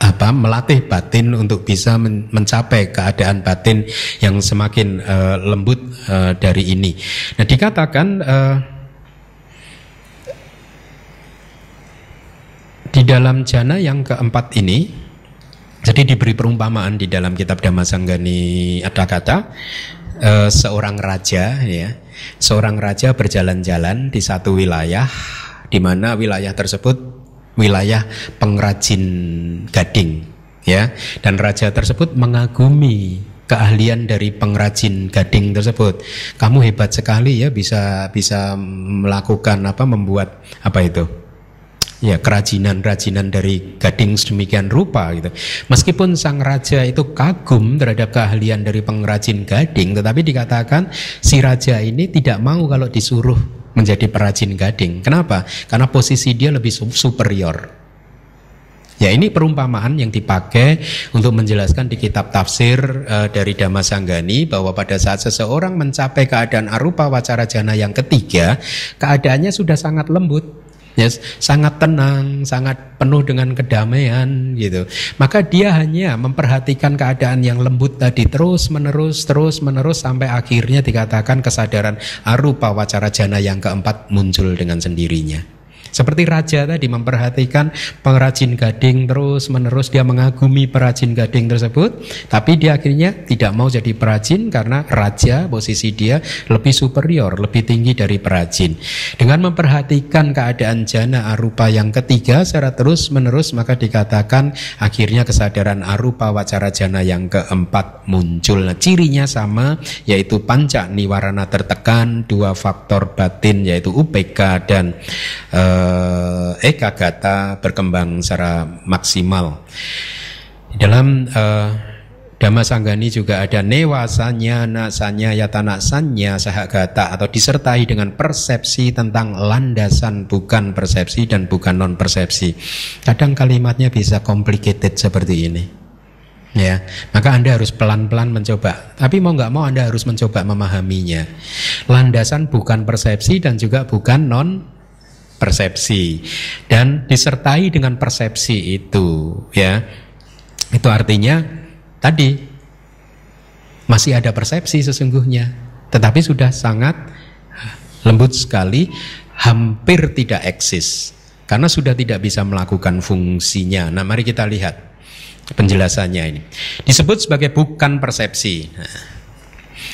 A: apa melatih batin untuk bisa mencapai keadaan batin yang semakin uh, lembut uh, dari ini. Nah dikatakan uh, di dalam jana yang keempat ini, jadi diberi perumpamaan di dalam kitab Dhammasanggani ada kata uh, seorang raja ya, seorang raja berjalan-jalan di satu wilayah di mana wilayah tersebut wilayah pengrajin gading ya dan raja tersebut mengagumi keahlian dari pengrajin gading tersebut. Kamu hebat sekali ya bisa bisa melakukan apa membuat apa itu? Ya kerajinan-kerajinan dari gading sedemikian rupa gitu. Meskipun sang raja itu kagum terhadap keahlian dari pengrajin gading, tetapi dikatakan si raja ini tidak mau kalau disuruh menjadi perajin gading. Kenapa? Karena posisi dia lebih superior. Ya ini perumpamaan yang dipakai untuk menjelaskan di kitab tafsir uh, dari Dhammasanggani bahwa pada saat seseorang mencapai keadaan arupa wacara jana yang ketiga, keadaannya sudah sangat lembut yes, sangat tenang, sangat penuh dengan kedamaian gitu. Maka dia hanya memperhatikan keadaan yang lembut tadi terus menerus terus menerus sampai akhirnya dikatakan kesadaran arupa wacara jana yang keempat muncul dengan sendirinya. Seperti raja tadi memperhatikan pengrajin gading terus menerus dia mengagumi perajin gading tersebut, tapi dia akhirnya tidak mau jadi perajin karena raja posisi dia lebih superior, lebih tinggi dari perajin. Dengan memperhatikan keadaan jana arupa yang ketiga secara terus menerus maka dikatakan akhirnya kesadaran arupa wacara jana yang keempat muncul. Nah, cirinya sama yaitu panca niwarana tertekan, dua faktor batin yaitu UPK dan uh, eh, ekagata berkembang secara maksimal. Dalam eh, Dhamma Sanggani juga ada newasanya, nasanya, yatana sanya, sahagata atau disertai dengan persepsi tentang landasan bukan persepsi dan bukan non persepsi. Kadang kalimatnya bisa complicated seperti ini. Ya, maka Anda harus pelan-pelan mencoba. Tapi mau nggak mau Anda harus mencoba memahaminya. Landasan bukan persepsi dan juga bukan non persepsi dan disertai dengan persepsi itu ya. Itu artinya tadi masih ada persepsi sesungguhnya tetapi sudah sangat lembut sekali hampir tidak eksis. Karena sudah tidak bisa melakukan fungsinya. Nah mari kita lihat penjelasannya ini. Disebut sebagai bukan persepsi. Nah,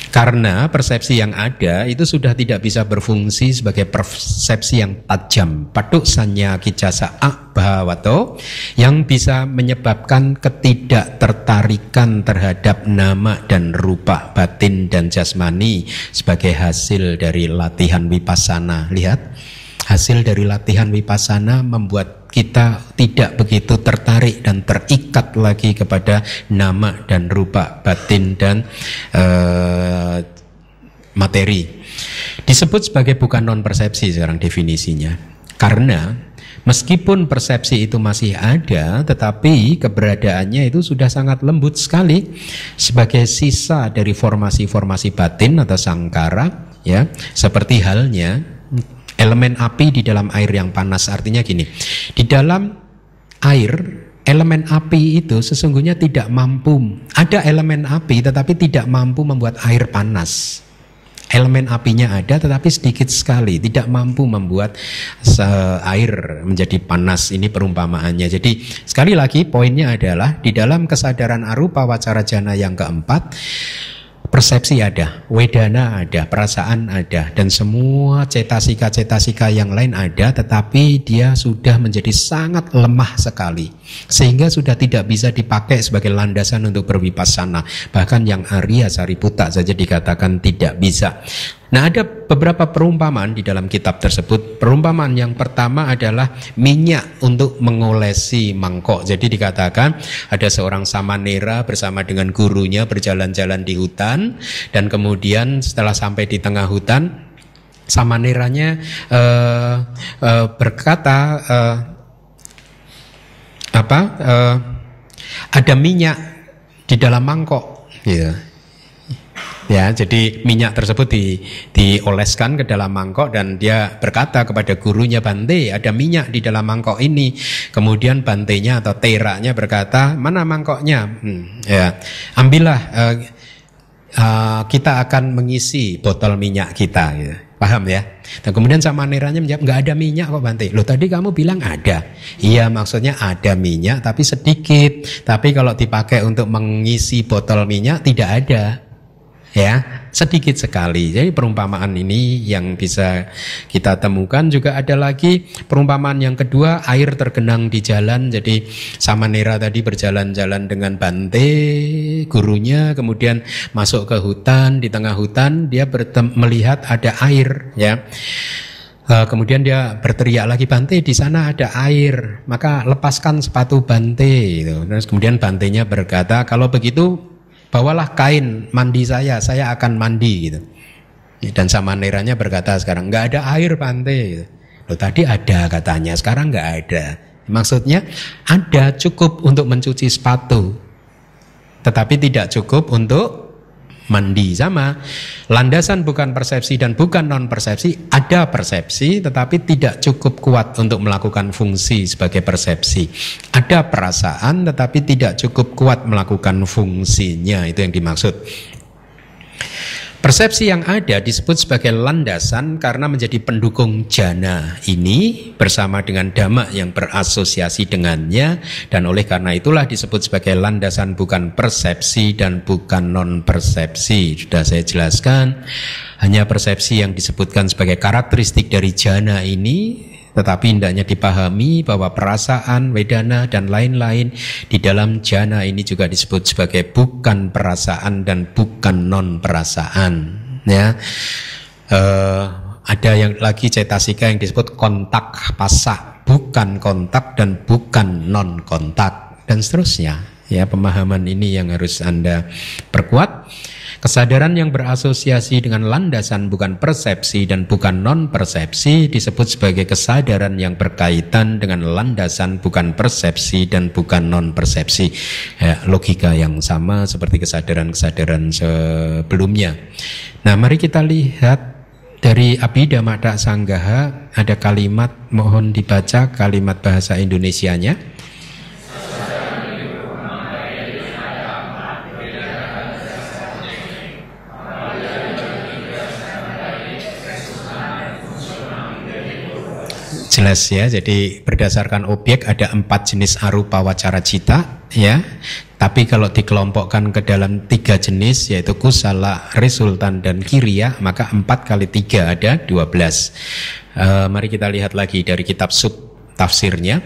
A: karena persepsi yang ada itu sudah tidak bisa berfungsi sebagai persepsi yang tajam. Patuk sanya kicasa bahwato yang bisa menyebabkan ketidaktertarikan terhadap nama dan rupa batin dan jasmani sebagai hasil dari latihan vipassana. Lihat, hasil dari latihan vipassana membuat kita tidak begitu tertarik dan terikat lagi kepada nama dan rupa batin dan uh, materi. Disebut sebagai bukan non persepsi sekarang definisinya. Karena meskipun persepsi itu masih ada, tetapi keberadaannya itu sudah sangat lembut sekali sebagai sisa dari formasi-formasi batin atau sangkara, ya, seperti halnya elemen api di dalam air yang panas. Artinya gini, di dalam air elemen api itu sesungguhnya tidak mampu. Ada elemen api tetapi tidak mampu membuat air panas. Elemen apinya ada tetapi sedikit sekali, tidak mampu membuat air menjadi panas. Ini perumpamaannya. Jadi sekali lagi poinnya adalah di dalam kesadaran arupa wacara jana yang keempat persepsi ada, wedana ada, perasaan ada, dan semua cetasika-cetasika yang lain ada, tetapi dia sudah menjadi sangat lemah sekali, sehingga sudah tidak bisa dipakai sebagai landasan untuk berwipasana. Bahkan yang Arya Sariputa saja dikatakan tidak bisa. Nah ada beberapa perumpamaan di dalam kitab tersebut. Perumpamaan yang pertama adalah minyak untuk mengolesi mangkok. Jadi dikatakan ada seorang samanera bersama dengan gurunya berjalan-jalan di hutan dan kemudian setelah sampai di tengah hutan samaneranya uh, uh, berkata uh, apa ada minyak di dalam mangkok. Yeah Ya, jadi minyak tersebut di, dioleskan ke dalam mangkok dan dia berkata kepada gurunya Bante, ada minyak di dalam mangkok ini. Kemudian Bantenya atau teraknya berkata, mana mangkoknya? Hmm, ya, ambillah. Uh, uh, kita akan mengisi botol minyak kita. Gitu. Paham ya? Dan kemudian sama neranya menjawab, nggak ada minyak kok Bante. Loh tadi kamu bilang ada. Iya maksudnya ada minyak tapi sedikit. Tapi kalau dipakai untuk mengisi botol minyak tidak ada ya sedikit sekali. Jadi perumpamaan ini yang bisa kita temukan juga ada lagi perumpamaan yang kedua air tergenang di jalan. Jadi sama Nera tadi berjalan-jalan dengan Bante gurunya kemudian masuk ke hutan di tengah hutan dia melihat ada air ya. Uh, kemudian dia berteriak lagi Bante di sana ada air maka lepaskan sepatu Bante gitu. Terus kemudian Bantenya berkata kalau begitu bawalah kain mandi saya, saya akan mandi gitu. Dan sama neranya berkata sekarang nggak ada air pantai. Gitu. Loh tadi ada katanya, sekarang nggak ada. Maksudnya ada cukup untuk mencuci sepatu, tetapi tidak cukup untuk mandi sama. Landasan bukan persepsi dan bukan non persepsi ada persepsi tetapi tidak cukup kuat untuk melakukan fungsi sebagai persepsi. Ada perasaan tetapi tidak cukup kuat melakukan fungsinya. Itu yang dimaksud Persepsi yang ada disebut sebagai landasan karena menjadi pendukung jana ini bersama dengan dhamma yang berasosiasi dengannya dan oleh karena itulah disebut sebagai landasan bukan persepsi dan bukan non persepsi. Sudah saya jelaskan, hanya persepsi yang disebutkan sebagai karakteristik dari jana ini tetapi hendaknya dipahami bahwa perasaan, wedana dan lain-lain di dalam jana ini juga disebut sebagai bukan perasaan dan bukan non perasaan. Ya, uh, ada yang lagi cetasika yang disebut kontak pasak, bukan kontak dan bukan non kontak dan seterusnya. Ya, pemahaman ini yang harus anda perkuat. Kesadaran yang berasosiasi dengan landasan bukan persepsi dan bukan non persepsi disebut sebagai kesadaran yang berkaitan dengan landasan bukan persepsi dan bukan non persepsi. Ya, logika yang sama seperti kesadaran-kesadaran sebelumnya. Nah, mari kita lihat dari Abhidhamma Sanggaha ada kalimat mohon dibaca kalimat bahasa Indonesianya. Jelas ya. Jadi berdasarkan objek ada empat jenis arupa wacara cita ya. Tapi kalau dikelompokkan ke dalam tiga jenis yaitu kusala, resultan dan kiriya maka empat kali tiga ada dua belas. Uh, mari kita lihat lagi dari kitab sub tafsirnya.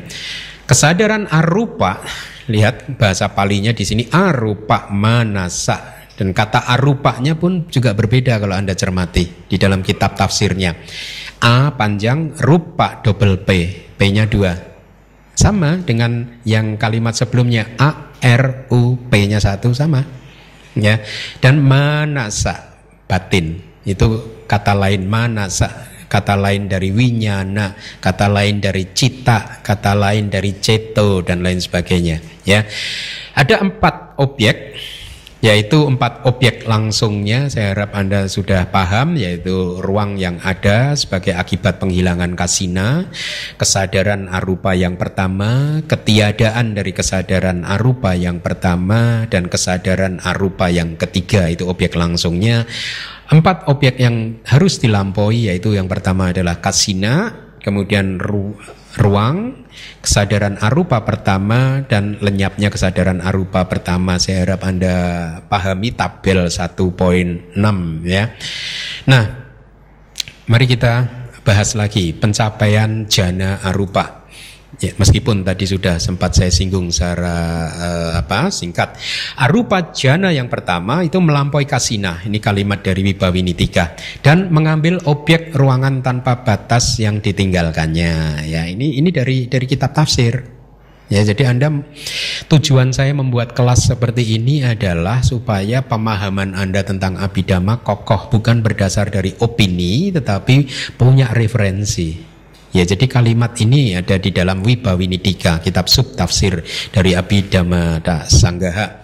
A: Kesadaran arupa, lihat bahasa palinya di sini arupa manasa dan kata arupanya pun juga berbeda kalau Anda cermati di dalam kitab tafsirnya. A panjang, rupa double P, P-nya dua. Sama dengan yang kalimat sebelumnya A R U P-nya satu sama. Ya. Dan manasa batin itu kata lain manasa kata lain dari winyana, kata lain dari cita, kata lain dari ceto dan lain sebagainya. Ya, ada empat objek yaitu empat objek langsungnya. Saya harap Anda sudah paham yaitu ruang yang ada sebagai akibat penghilangan kasina kesadaran arupa yang pertama ketiadaan dari kesadaran arupa yang pertama dan kesadaran arupa yang ketiga. Itu objek langsungnya. Empat objek yang harus dilampaui yaitu yang pertama adalah kasina kemudian ru ruang, kesadaran arupa pertama dan lenyapnya kesadaran arupa pertama. Saya harap Anda pahami tabel 1.6 ya. Nah, mari kita bahas lagi pencapaian jana arupa. Ya, meskipun tadi sudah sempat saya singgung secara uh, apa singkat. Arupa jana yang pertama itu melampaui kasina. Ini kalimat dari Wibawinitika dan mengambil objek ruangan tanpa batas yang ditinggalkannya. Ya, ini ini dari dari kitab tafsir. Ya, jadi Anda tujuan saya membuat kelas seperti ini adalah supaya pemahaman Anda tentang abidama kokoh bukan berdasar dari opini tetapi punya referensi. Ya jadi kalimat ini ada di dalam Wibawinidika kitab sub tafsir dari Abhidhamma Sanggaha.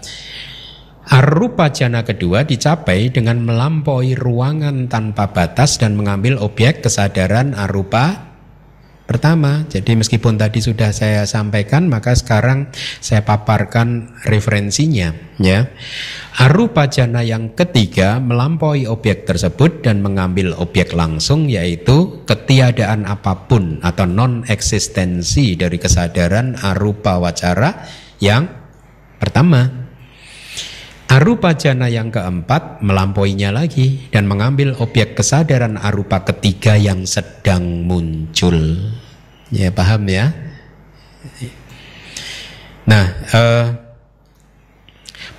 A: Arupa jana kedua dicapai dengan melampaui ruangan tanpa batas dan mengambil objek kesadaran arupa pertama. Jadi meskipun tadi sudah saya sampaikan, maka sekarang saya paparkan referensinya. Ya, arupa jana yang ketiga melampaui objek tersebut dan mengambil objek langsung, yaitu ketiadaan apa pun atau non eksistensi dari kesadaran arupa wacara yang pertama. Arupa jana yang keempat melampauinya lagi dan mengambil objek kesadaran arupa ketiga yang sedang muncul. Ya paham ya? Nah, eh,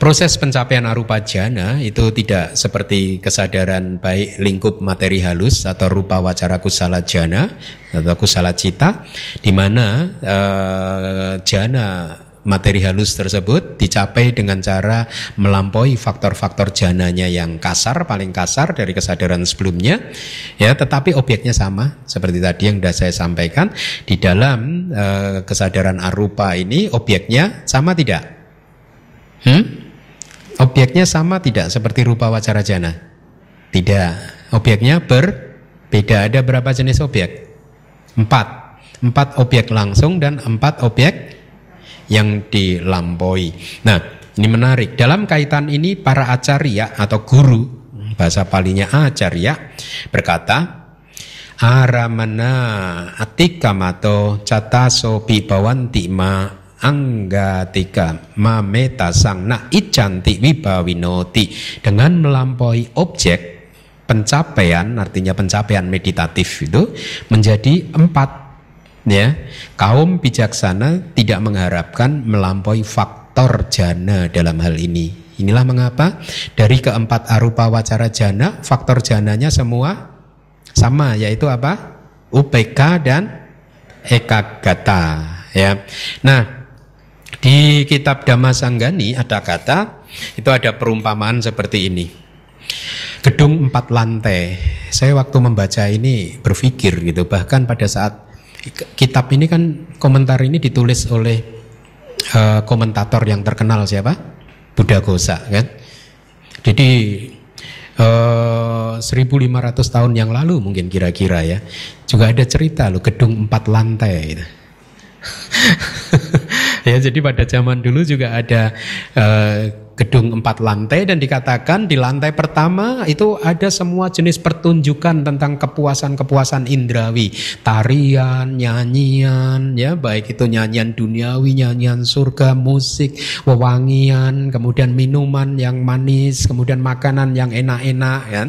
A: proses pencapaian arupa jana itu tidak seperti kesadaran baik lingkup materi halus atau rupa wacara kusala jana atau kusala cita, di mana eh, jana materi halus tersebut dicapai dengan cara melampaui faktor-faktor jananya yang kasar, paling kasar dari kesadaran sebelumnya, ya, tetapi objeknya sama seperti tadi yang sudah saya sampaikan di dalam uh, kesadaran arupa ini objeknya sama tidak? Hmm? Objeknya sama tidak seperti rupa wacara jana? Tidak. Objeknya berbeda. Ada berapa jenis objek? Empat. Empat objek langsung dan empat objek yang dilampaui. Nah, ini menarik. Dalam kaitan ini para acarya atau guru bahasa palinya acarya berkata aramana atikamato cataso pibawanti ma anggatika mameta sang na icanti wibawinoti dengan melampaui objek pencapaian artinya pencapaian meditatif itu menjadi empat ya kaum bijaksana tidak mengharapkan melampaui faktor jana dalam hal ini. Inilah mengapa dari keempat arupa wacara jana faktor jananya semua sama yaitu apa? UPK dan ekagata ya. Nah di kitab Dhammasanggani ada kata itu ada perumpamaan seperti ini. Gedung empat lantai. Saya waktu membaca ini berpikir gitu bahkan pada saat kitab ini kan komentar ini ditulis oleh uh, komentator yang terkenal siapa? Buddha Gosa kan. Jadi uh, eh, 1500 tahun yang lalu mungkin kira-kira ya. Juga ada cerita loh gedung empat lantai gitu. [laughs] ya jadi pada zaman dulu juga ada uh, gedung empat lantai dan dikatakan di lantai pertama itu ada semua jenis pertunjukan tentang kepuasan-kepuasan indrawi, tarian, nyanyian, ya baik itu nyanyian duniawi, nyanyian surga, musik, wewangian, kemudian minuman yang manis, kemudian makanan yang enak-enak, ya.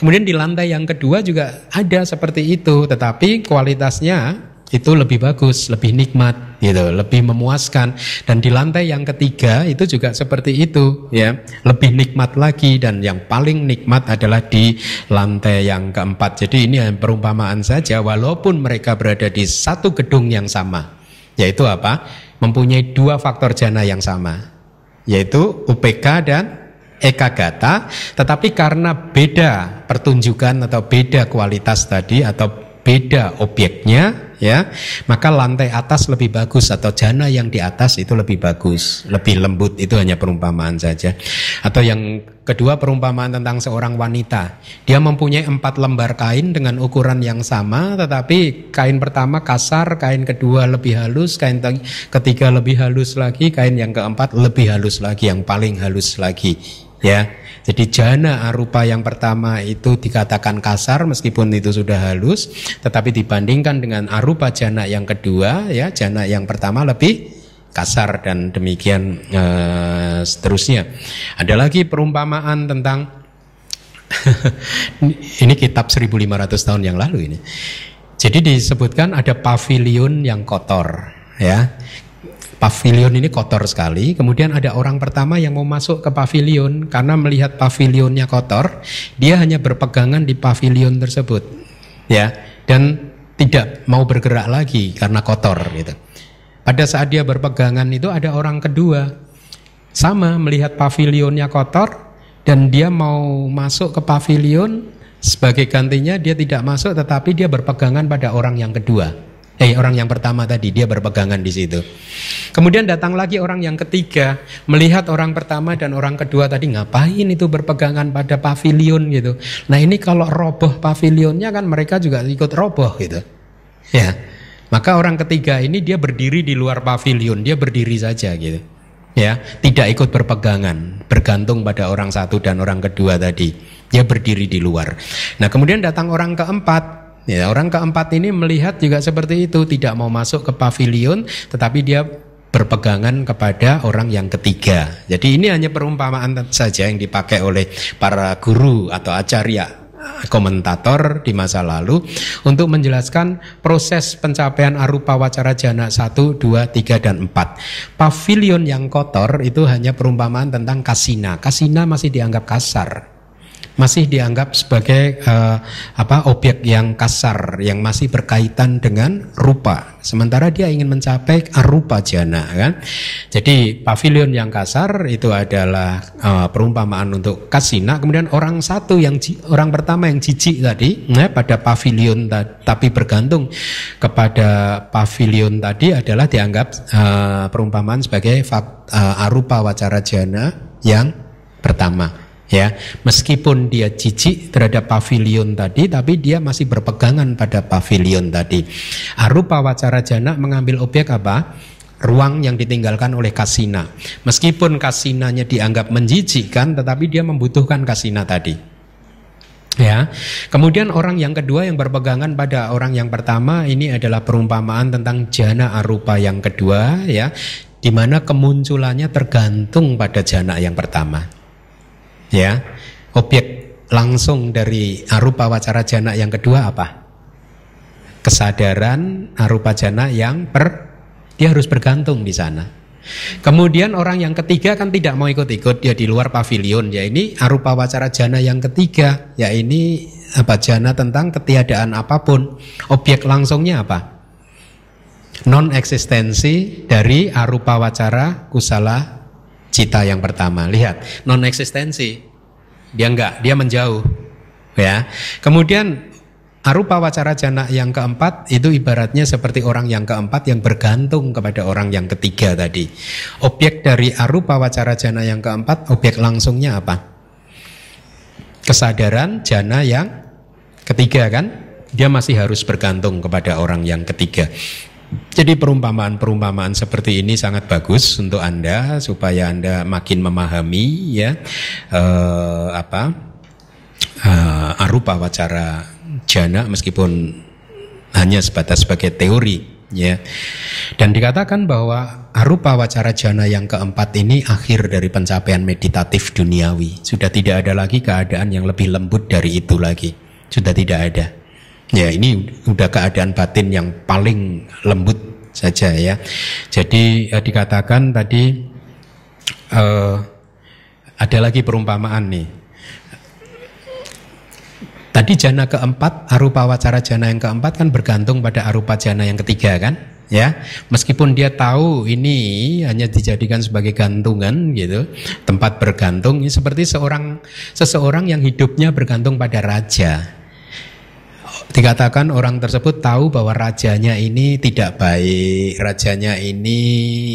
A: Kemudian di lantai yang kedua juga ada seperti itu, tetapi kualitasnya itu lebih bagus, lebih nikmat, gitu, lebih memuaskan. Dan di lantai yang ketiga itu juga seperti itu, ya, lebih nikmat lagi. Dan yang paling nikmat adalah di lantai yang keempat. Jadi ini perumpamaan saja, walaupun mereka berada di satu gedung yang sama, yaitu apa? Mempunyai dua faktor jana yang sama, yaitu UPK dan ekagata, tetapi karena beda pertunjukan atau beda kualitas tadi atau beda objeknya, ya. Maka lantai atas lebih bagus atau jana yang di atas itu lebih bagus lebih lembut itu hanya perumpamaan saja. Atau yang kedua perumpamaan tentang seorang wanita. Dia mempunyai empat lembar kain dengan ukuran yang sama tetapi kain pertama kasar kain kedua lebih halus kain ketiga lebih halus lagi kain yang keempat lebih halus lagi yang paling halus lagi ya jadi jana arupa yang pertama itu dikatakan kasar meskipun itu sudah halus, tetapi dibandingkan dengan arupa jana yang kedua ya jana yang pertama lebih kasar dan demikian uh, seterusnya. Ada lagi perumpamaan tentang [laughs] ini kitab 1500 tahun yang lalu ini. Jadi disebutkan ada pavilion yang kotor ya pavilion ini kotor sekali. Kemudian ada orang pertama yang mau masuk ke pavilion karena melihat pavilionnya kotor, dia hanya berpegangan di pavilion tersebut. Ya, dan tidak mau bergerak lagi karena kotor gitu. Pada saat dia berpegangan itu ada orang kedua sama melihat pavilionnya kotor dan dia mau masuk ke pavilion sebagai gantinya dia tidak masuk tetapi dia berpegangan pada orang yang kedua. Eh orang yang pertama tadi dia berpegangan di situ. Kemudian datang lagi orang yang ketiga melihat orang pertama dan orang kedua tadi ngapain itu berpegangan pada pavilion gitu. Nah ini kalau roboh pavilionnya kan mereka juga ikut roboh gitu. Ya. Maka orang ketiga ini dia berdiri di luar pavilion, dia berdiri saja gitu. Ya, tidak ikut berpegangan, bergantung pada orang satu dan orang kedua tadi. Dia berdiri di luar. Nah, kemudian datang orang keempat, Ya, orang keempat ini melihat juga seperti itu, tidak mau masuk ke pavilion, tetapi dia berpegangan kepada orang yang ketiga. Jadi ini hanya perumpamaan saja yang dipakai oleh para guru atau acarya komentator di masa lalu untuk menjelaskan proses pencapaian arupa wacara jana 1, 2, 3, dan 4. Pavilion yang kotor itu hanya perumpamaan tentang kasina. Kasina masih dianggap kasar masih dianggap sebagai uh, apa objek yang kasar yang masih berkaitan dengan rupa. Sementara dia ingin mencapai arupa jana kan? Jadi pavilion yang kasar itu adalah uh, perumpamaan untuk kasina. Kemudian orang satu yang orang pertama yang jijik tadi ya, pada pavilion tapi bergantung kepada pavilion tadi adalah dianggap uh, perumpamaan sebagai uh, arupa wacara jana yang pertama ya meskipun dia jijik terhadap pavilion tadi tapi dia masih berpegangan pada pavilion tadi. Arupa wacara jana mengambil objek apa? Ruang yang ditinggalkan oleh kasina. Meskipun kasinanya dianggap menjijikkan tetapi dia membutuhkan kasina tadi. Ya, kemudian orang yang kedua yang berpegangan pada orang yang pertama ini adalah perumpamaan tentang jana arupa yang kedua, ya, di mana kemunculannya tergantung pada jana yang pertama ya. Objek langsung dari arupa wacara jana yang kedua apa? Kesadaran arupa jana yang per dia harus bergantung di sana. Kemudian orang yang ketiga kan tidak mau ikut-ikut dia di luar pavilion. Ya ini arupa wacara jana yang ketiga ya ini apa jana tentang ketiadaan apa pun. Objek langsungnya apa? Non eksistensi dari arupa wacara kusala cita yang pertama. Lihat, non eksistensi. Dia enggak, dia menjauh. Ya. Kemudian arupa wacara jana yang keempat itu ibaratnya seperti orang yang keempat yang bergantung kepada orang yang ketiga tadi. Objek dari arupa wacara jana yang keempat, objek langsungnya apa? Kesadaran jana yang ketiga kan? Dia masih harus bergantung kepada orang yang ketiga. Jadi perumpamaan-perumpamaan seperti ini sangat bagus untuk Anda supaya Anda makin memahami ya uh, apa uh, arupa wacara jana meskipun hanya sebatas sebagai teori ya. Dan dikatakan bahwa arupa wacara jana yang keempat ini akhir dari pencapaian meditatif duniawi. Sudah tidak ada lagi keadaan yang lebih lembut dari itu lagi. Sudah tidak ada. Ya ini udah keadaan batin yang paling lembut saja ya. Jadi eh, dikatakan tadi eh, ada lagi perumpamaan nih. Tadi jana keempat, arupa wacara jana yang keempat kan bergantung pada arupa jana yang ketiga kan? Ya, meskipun dia tahu ini hanya dijadikan sebagai gantungan gitu, tempat bergantung, seperti seorang seseorang yang hidupnya bergantung pada raja dikatakan orang tersebut tahu bahwa rajanya ini tidak baik, rajanya ini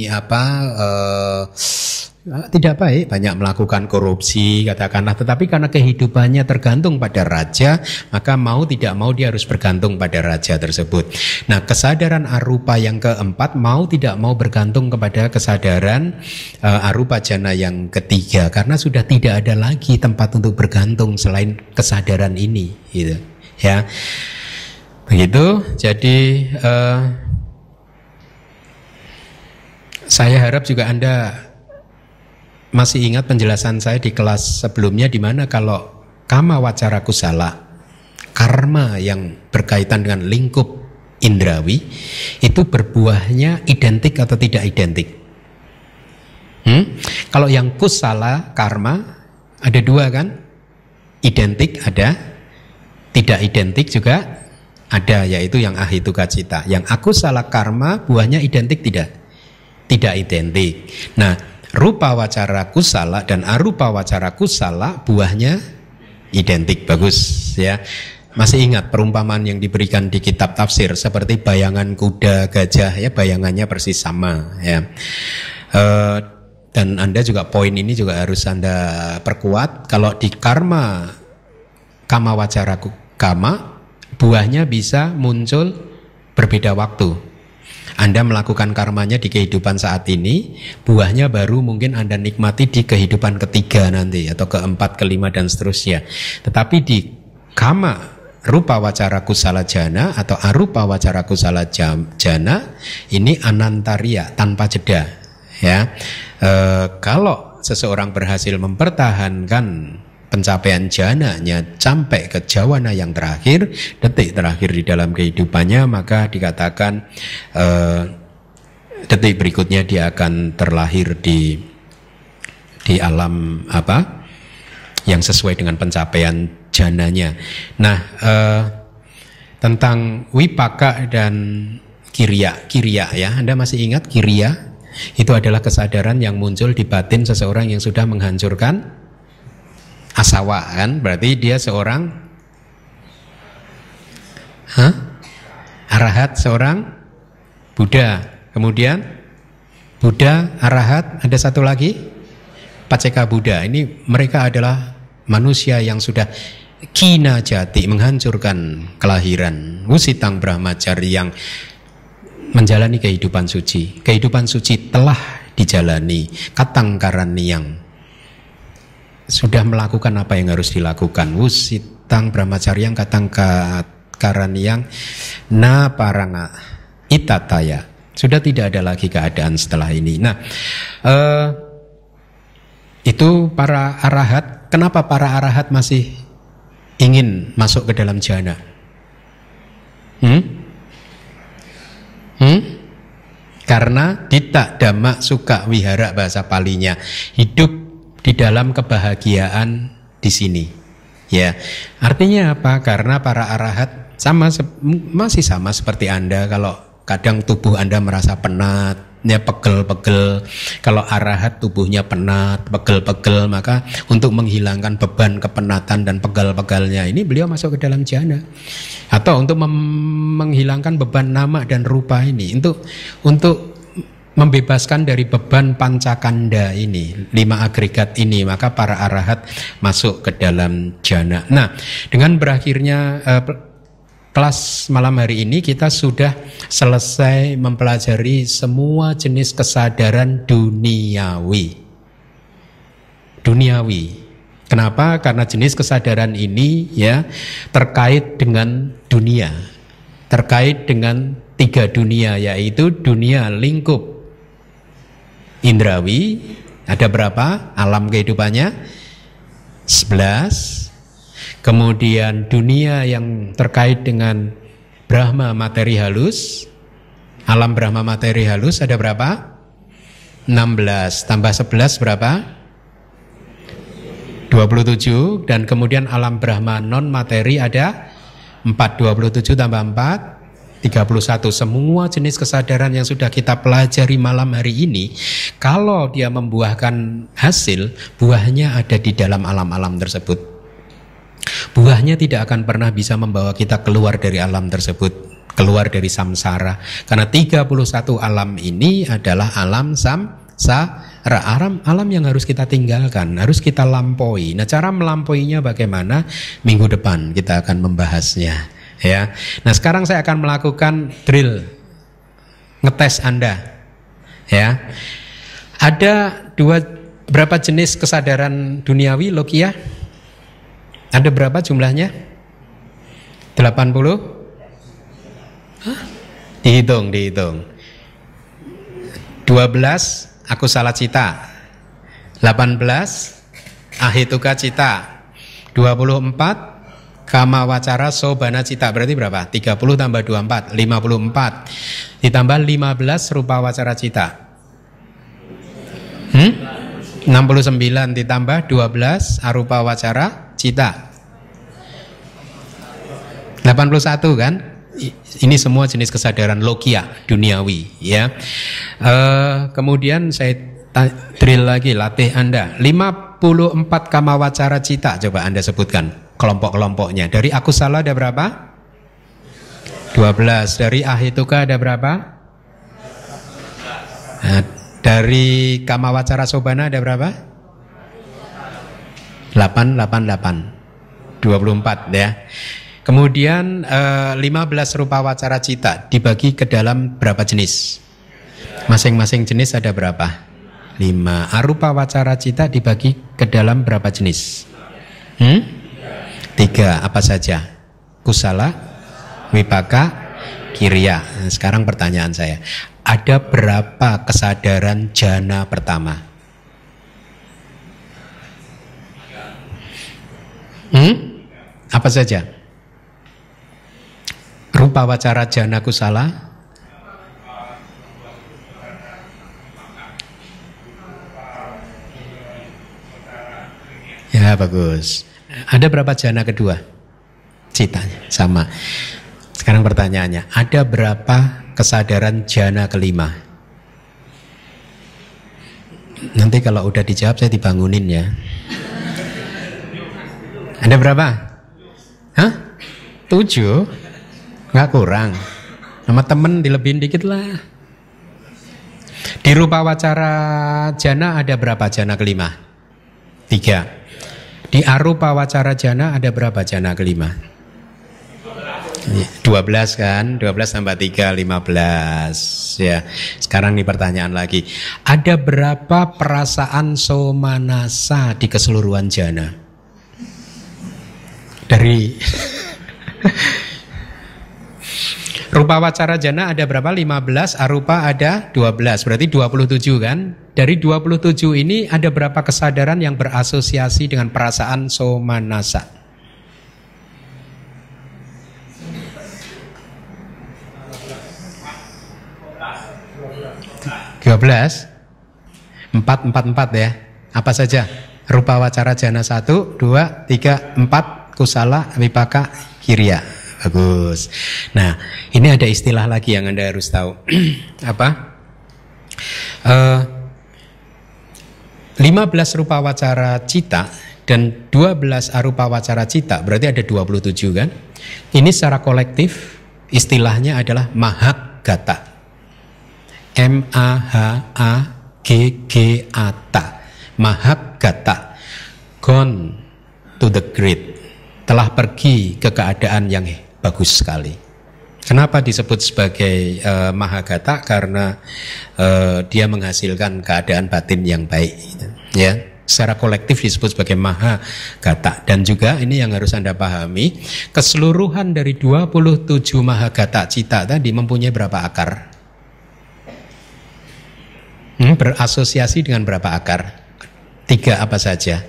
A: apa uh, tidak baik, banyak melakukan korupsi katakanlah, tetapi karena kehidupannya tergantung pada raja, maka mau tidak mau dia harus bergantung pada raja tersebut. Nah, kesadaran arupa yang keempat mau tidak mau bergantung kepada kesadaran uh, arupa jana yang ketiga. Karena sudah tidak ada lagi tempat untuk bergantung selain kesadaran ini gitu ya. Begitu. Jadi uh, saya harap juga anda masih ingat penjelasan saya di kelas sebelumnya di mana kalau kama wacara kusala karma yang berkaitan dengan lingkup indrawi itu berbuahnya identik atau tidak identik? Hmm? kalau yang kusala karma ada dua kan? Identik ada tidak identik juga ada yaitu yang ahitu kacita. Yang aku salah karma buahnya identik tidak? Tidak identik. Nah, rupa wacara kusala dan arupa wacara kusala buahnya identik bagus ya. Masih ingat perumpamaan yang diberikan di kitab tafsir seperti bayangan kuda, gajah ya bayangannya persis sama ya. Uh, dan Anda juga poin ini juga harus Anda perkuat kalau di karma kama wacara kama buahnya bisa muncul berbeda waktu. Anda melakukan karmanya di kehidupan saat ini, buahnya baru mungkin Anda nikmati di kehidupan ketiga nanti atau keempat, kelima dan seterusnya. Tetapi di kama rupa wacara kusala jana atau arupa wacara kusala jana ini anantaria tanpa jeda ya e, kalau seseorang berhasil mempertahankan pencapaian jananya sampai ke jawana yang terakhir detik terakhir di dalam kehidupannya maka dikatakan e, detik berikutnya dia akan terlahir di di alam apa yang sesuai dengan pencapaian jananya. Nah, eh, tentang wipaka dan kiria, kiria ya, Anda masih ingat kiria? Itu adalah kesadaran yang muncul di batin seseorang yang sudah menghancurkan asawa kan? Berarti dia seorang Hah? Arahat seorang Buddha. Kemudian Buddha, Arahat, ada satu lagi Paceka Buddha. Ini mereka adalah manusia yang sudah kina jati menghancurkan kelahiran wusitang brahmacari yang menjalani kehidupan suci kehidupan suci telah dijalani katang yang sudah melakukan apa yang harus dilakukan wusitang brahmacari yang katang yang na paranga itataya sudah tidak ada lagi keadaan setelah ini nah uh, itu para arahat kenapa para arahat masih ingin masuk ke dalam jana? Hmm? Hmm? Karena tidak dhamma suka wihara bahasa palinya hidup di dalam kebahagiaan di sini. Ya, artinya apa? Karena para arahat sama masih sama seperti anda kalau kadang tubuh anda merasa penat, ya pegel-pegel. Kalau arahat tubuhnya penat, pegel-pegel, maka untuk menghilangkan beban kepenatan dan pegal-pegalnya ini beliau masuk ke dalam jana. Atau untuk menghilangkan beban nama dan rupa ini, untuk untuk membebaskan dari beban pancakanda ini, lima agregat ini, maka para arahat masuk ke dalam jana. Nah, dengan berakhirnya uh, kelas malam hari ini kita sudah selesai mempelajari semua jenis kesadaran duniawi. Duniawi. Kenapa? Karena jenis kesadaran ini ya terkait dengan dunia. Terkait dengan tiga dunia yaitu dunia lingkup indrawi ada berapa alam kehidupannya? 11 Kemudian dunia yang terkait dengan Brahma materi halus, alam Brahma materi halus ada berapa? 16 tambah 11 berapa? 27 dan kemudian alam Brahma non materi ada 4 27 tambah 4 31 semua jenis kesadaran yang sudah kita pelajari malam hari ini kalau dia membuahkan hasil buahnya ada di dalam alam-alam tersebut Buahnya tidak akan pernah bisa membawa kita keluar dari alam tersebut, keluar dari samsara. Karena 31 alam ini adalah alam samsara, alam alam yang harus kita tinggalkan, harus kita lampaui. Nah, cara melampauinya bagaimana? Minggu depan kita akan membahasnya, ya. Nah, sekarang saya akan melakukan drill ngetes Anda. Ya. Ada dua berapa jenis kesadaran duniawi Lokia? Ada berapa jumlahnya? 80? Hah? Dihitung, dihitung. 12 aku salah cita. 18 ahituka cita. 24 kama wacara sobana cita. Berarti berapa? 30 tambah 24, 54. Ditambah 15 rupa wacara cita. Hmm? 69 ditambah 12 arupa wacara cita. 81 kan? Ini semua jenis kesadaran logia duniawi ya. Uh, kemudian saya drill lagi latih Anda. 54 kama wacara cita coba Anda sebutkan. Kelompok-kelompoknya. Dari aku salah ada berapa? 12. Dari ahituka ada berapa? Nah, dari kamawacara sobana ada berapa? 8, 8, 8. 24 ya. Kemudian eh, 15 rupa wacara cita dibagi ke dalam berapa jenis? Masing-masing jenis ada berapa? 5. Arupa wacara cita dibagi ke dalam berapa jenis? Hmm? Tiga. Apa saja? Kusala, wipaka, kiriya. Sekarang pertanyaan saya. Ada berapa kesadaran jana pertama? Hmm? Apa saja? Rupa wacara jana kusala, Ya bagus. Ada berapa jana kedua? Citanya sama. Sekarang pertanyaannya, ada berapa kesadaran jana kelima? Nanti kalau udah dijawab saya dibangunin ya. Ada berapa? Hah? Tujuh? Nggak kurang. Nama temen dilebihin dikit lah. Di rupa wacara jana ada berapa jana kelima? Tiga. Di arupa wacara jana ada berapa jana kelima? 12 kan, 12 tambah 3, 15 ya. Sekarang nih pertanyaan lagi. Ada berapa perasaan somanasa di keseluruhan jana? Dari [laughs] Rupa wacara jana ada berapa? 15, arupa ada 12, berarti 27 kan? Dari 27 ini ada berapa kesadaran yang berasosiasi dengan perasaan somanasa? Dua belas, empat empat empat ya. Apa saja? Rupa wacara jana satu, dua, tiga, empat, kusala, wipaka, kiriya. Bagus. Nah, ini ada istilah lagi yang Anda harus tahu. [clears throat] Apa? Uh, eh, 15 rupa wacara cita dan 12 arupa wacara cita berarti ada 27 kan? Ini secara kolektif istilahnya adalah mahagata. M A H A G G A T. Mahagata. Gone to the grid. Telah pergi ke keadaan yang bagus sekali. Kenapa disebut sebagai uh, mahagata? Karena uh, dia menghasilkan keadaan batin yang baik. Ya, secara kolektif disebut sebagai mahagata. Dan juga ini yang harus anda pahami, keseluruhan dari 27 mahagata cita tadi mempunyai berapa akar? Hmm, berasosiasi dengan berapa akar? Tiga apa saja?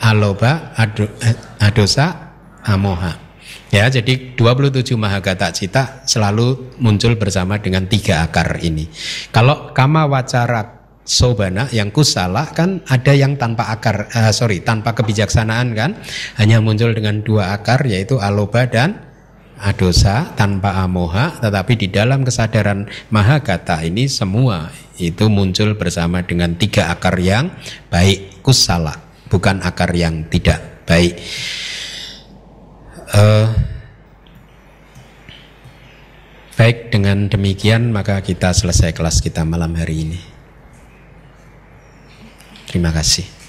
A: Aloba, ado, eh, adosa, amoha. Ya, jadi 27 mahagata cita selalu muncul bersama dengan tiga akar ini. Kalau kama wacara sobana yang kusala kan ada yang tanpa akar, uh, sorry tanpa kebijaksanaan kan, hanya muncul dengan dua akar yaitu aloba dan adosa tanpa amoha, tetapi di dalam kesadaran mahagata ini semua itu muncul bersama dengan tiga akar yang baik kusala, bukan akar yang tidak baik. Uh, baik, dengan demikian maka kita selesai kelas kita malam hari ini. Terima kasih.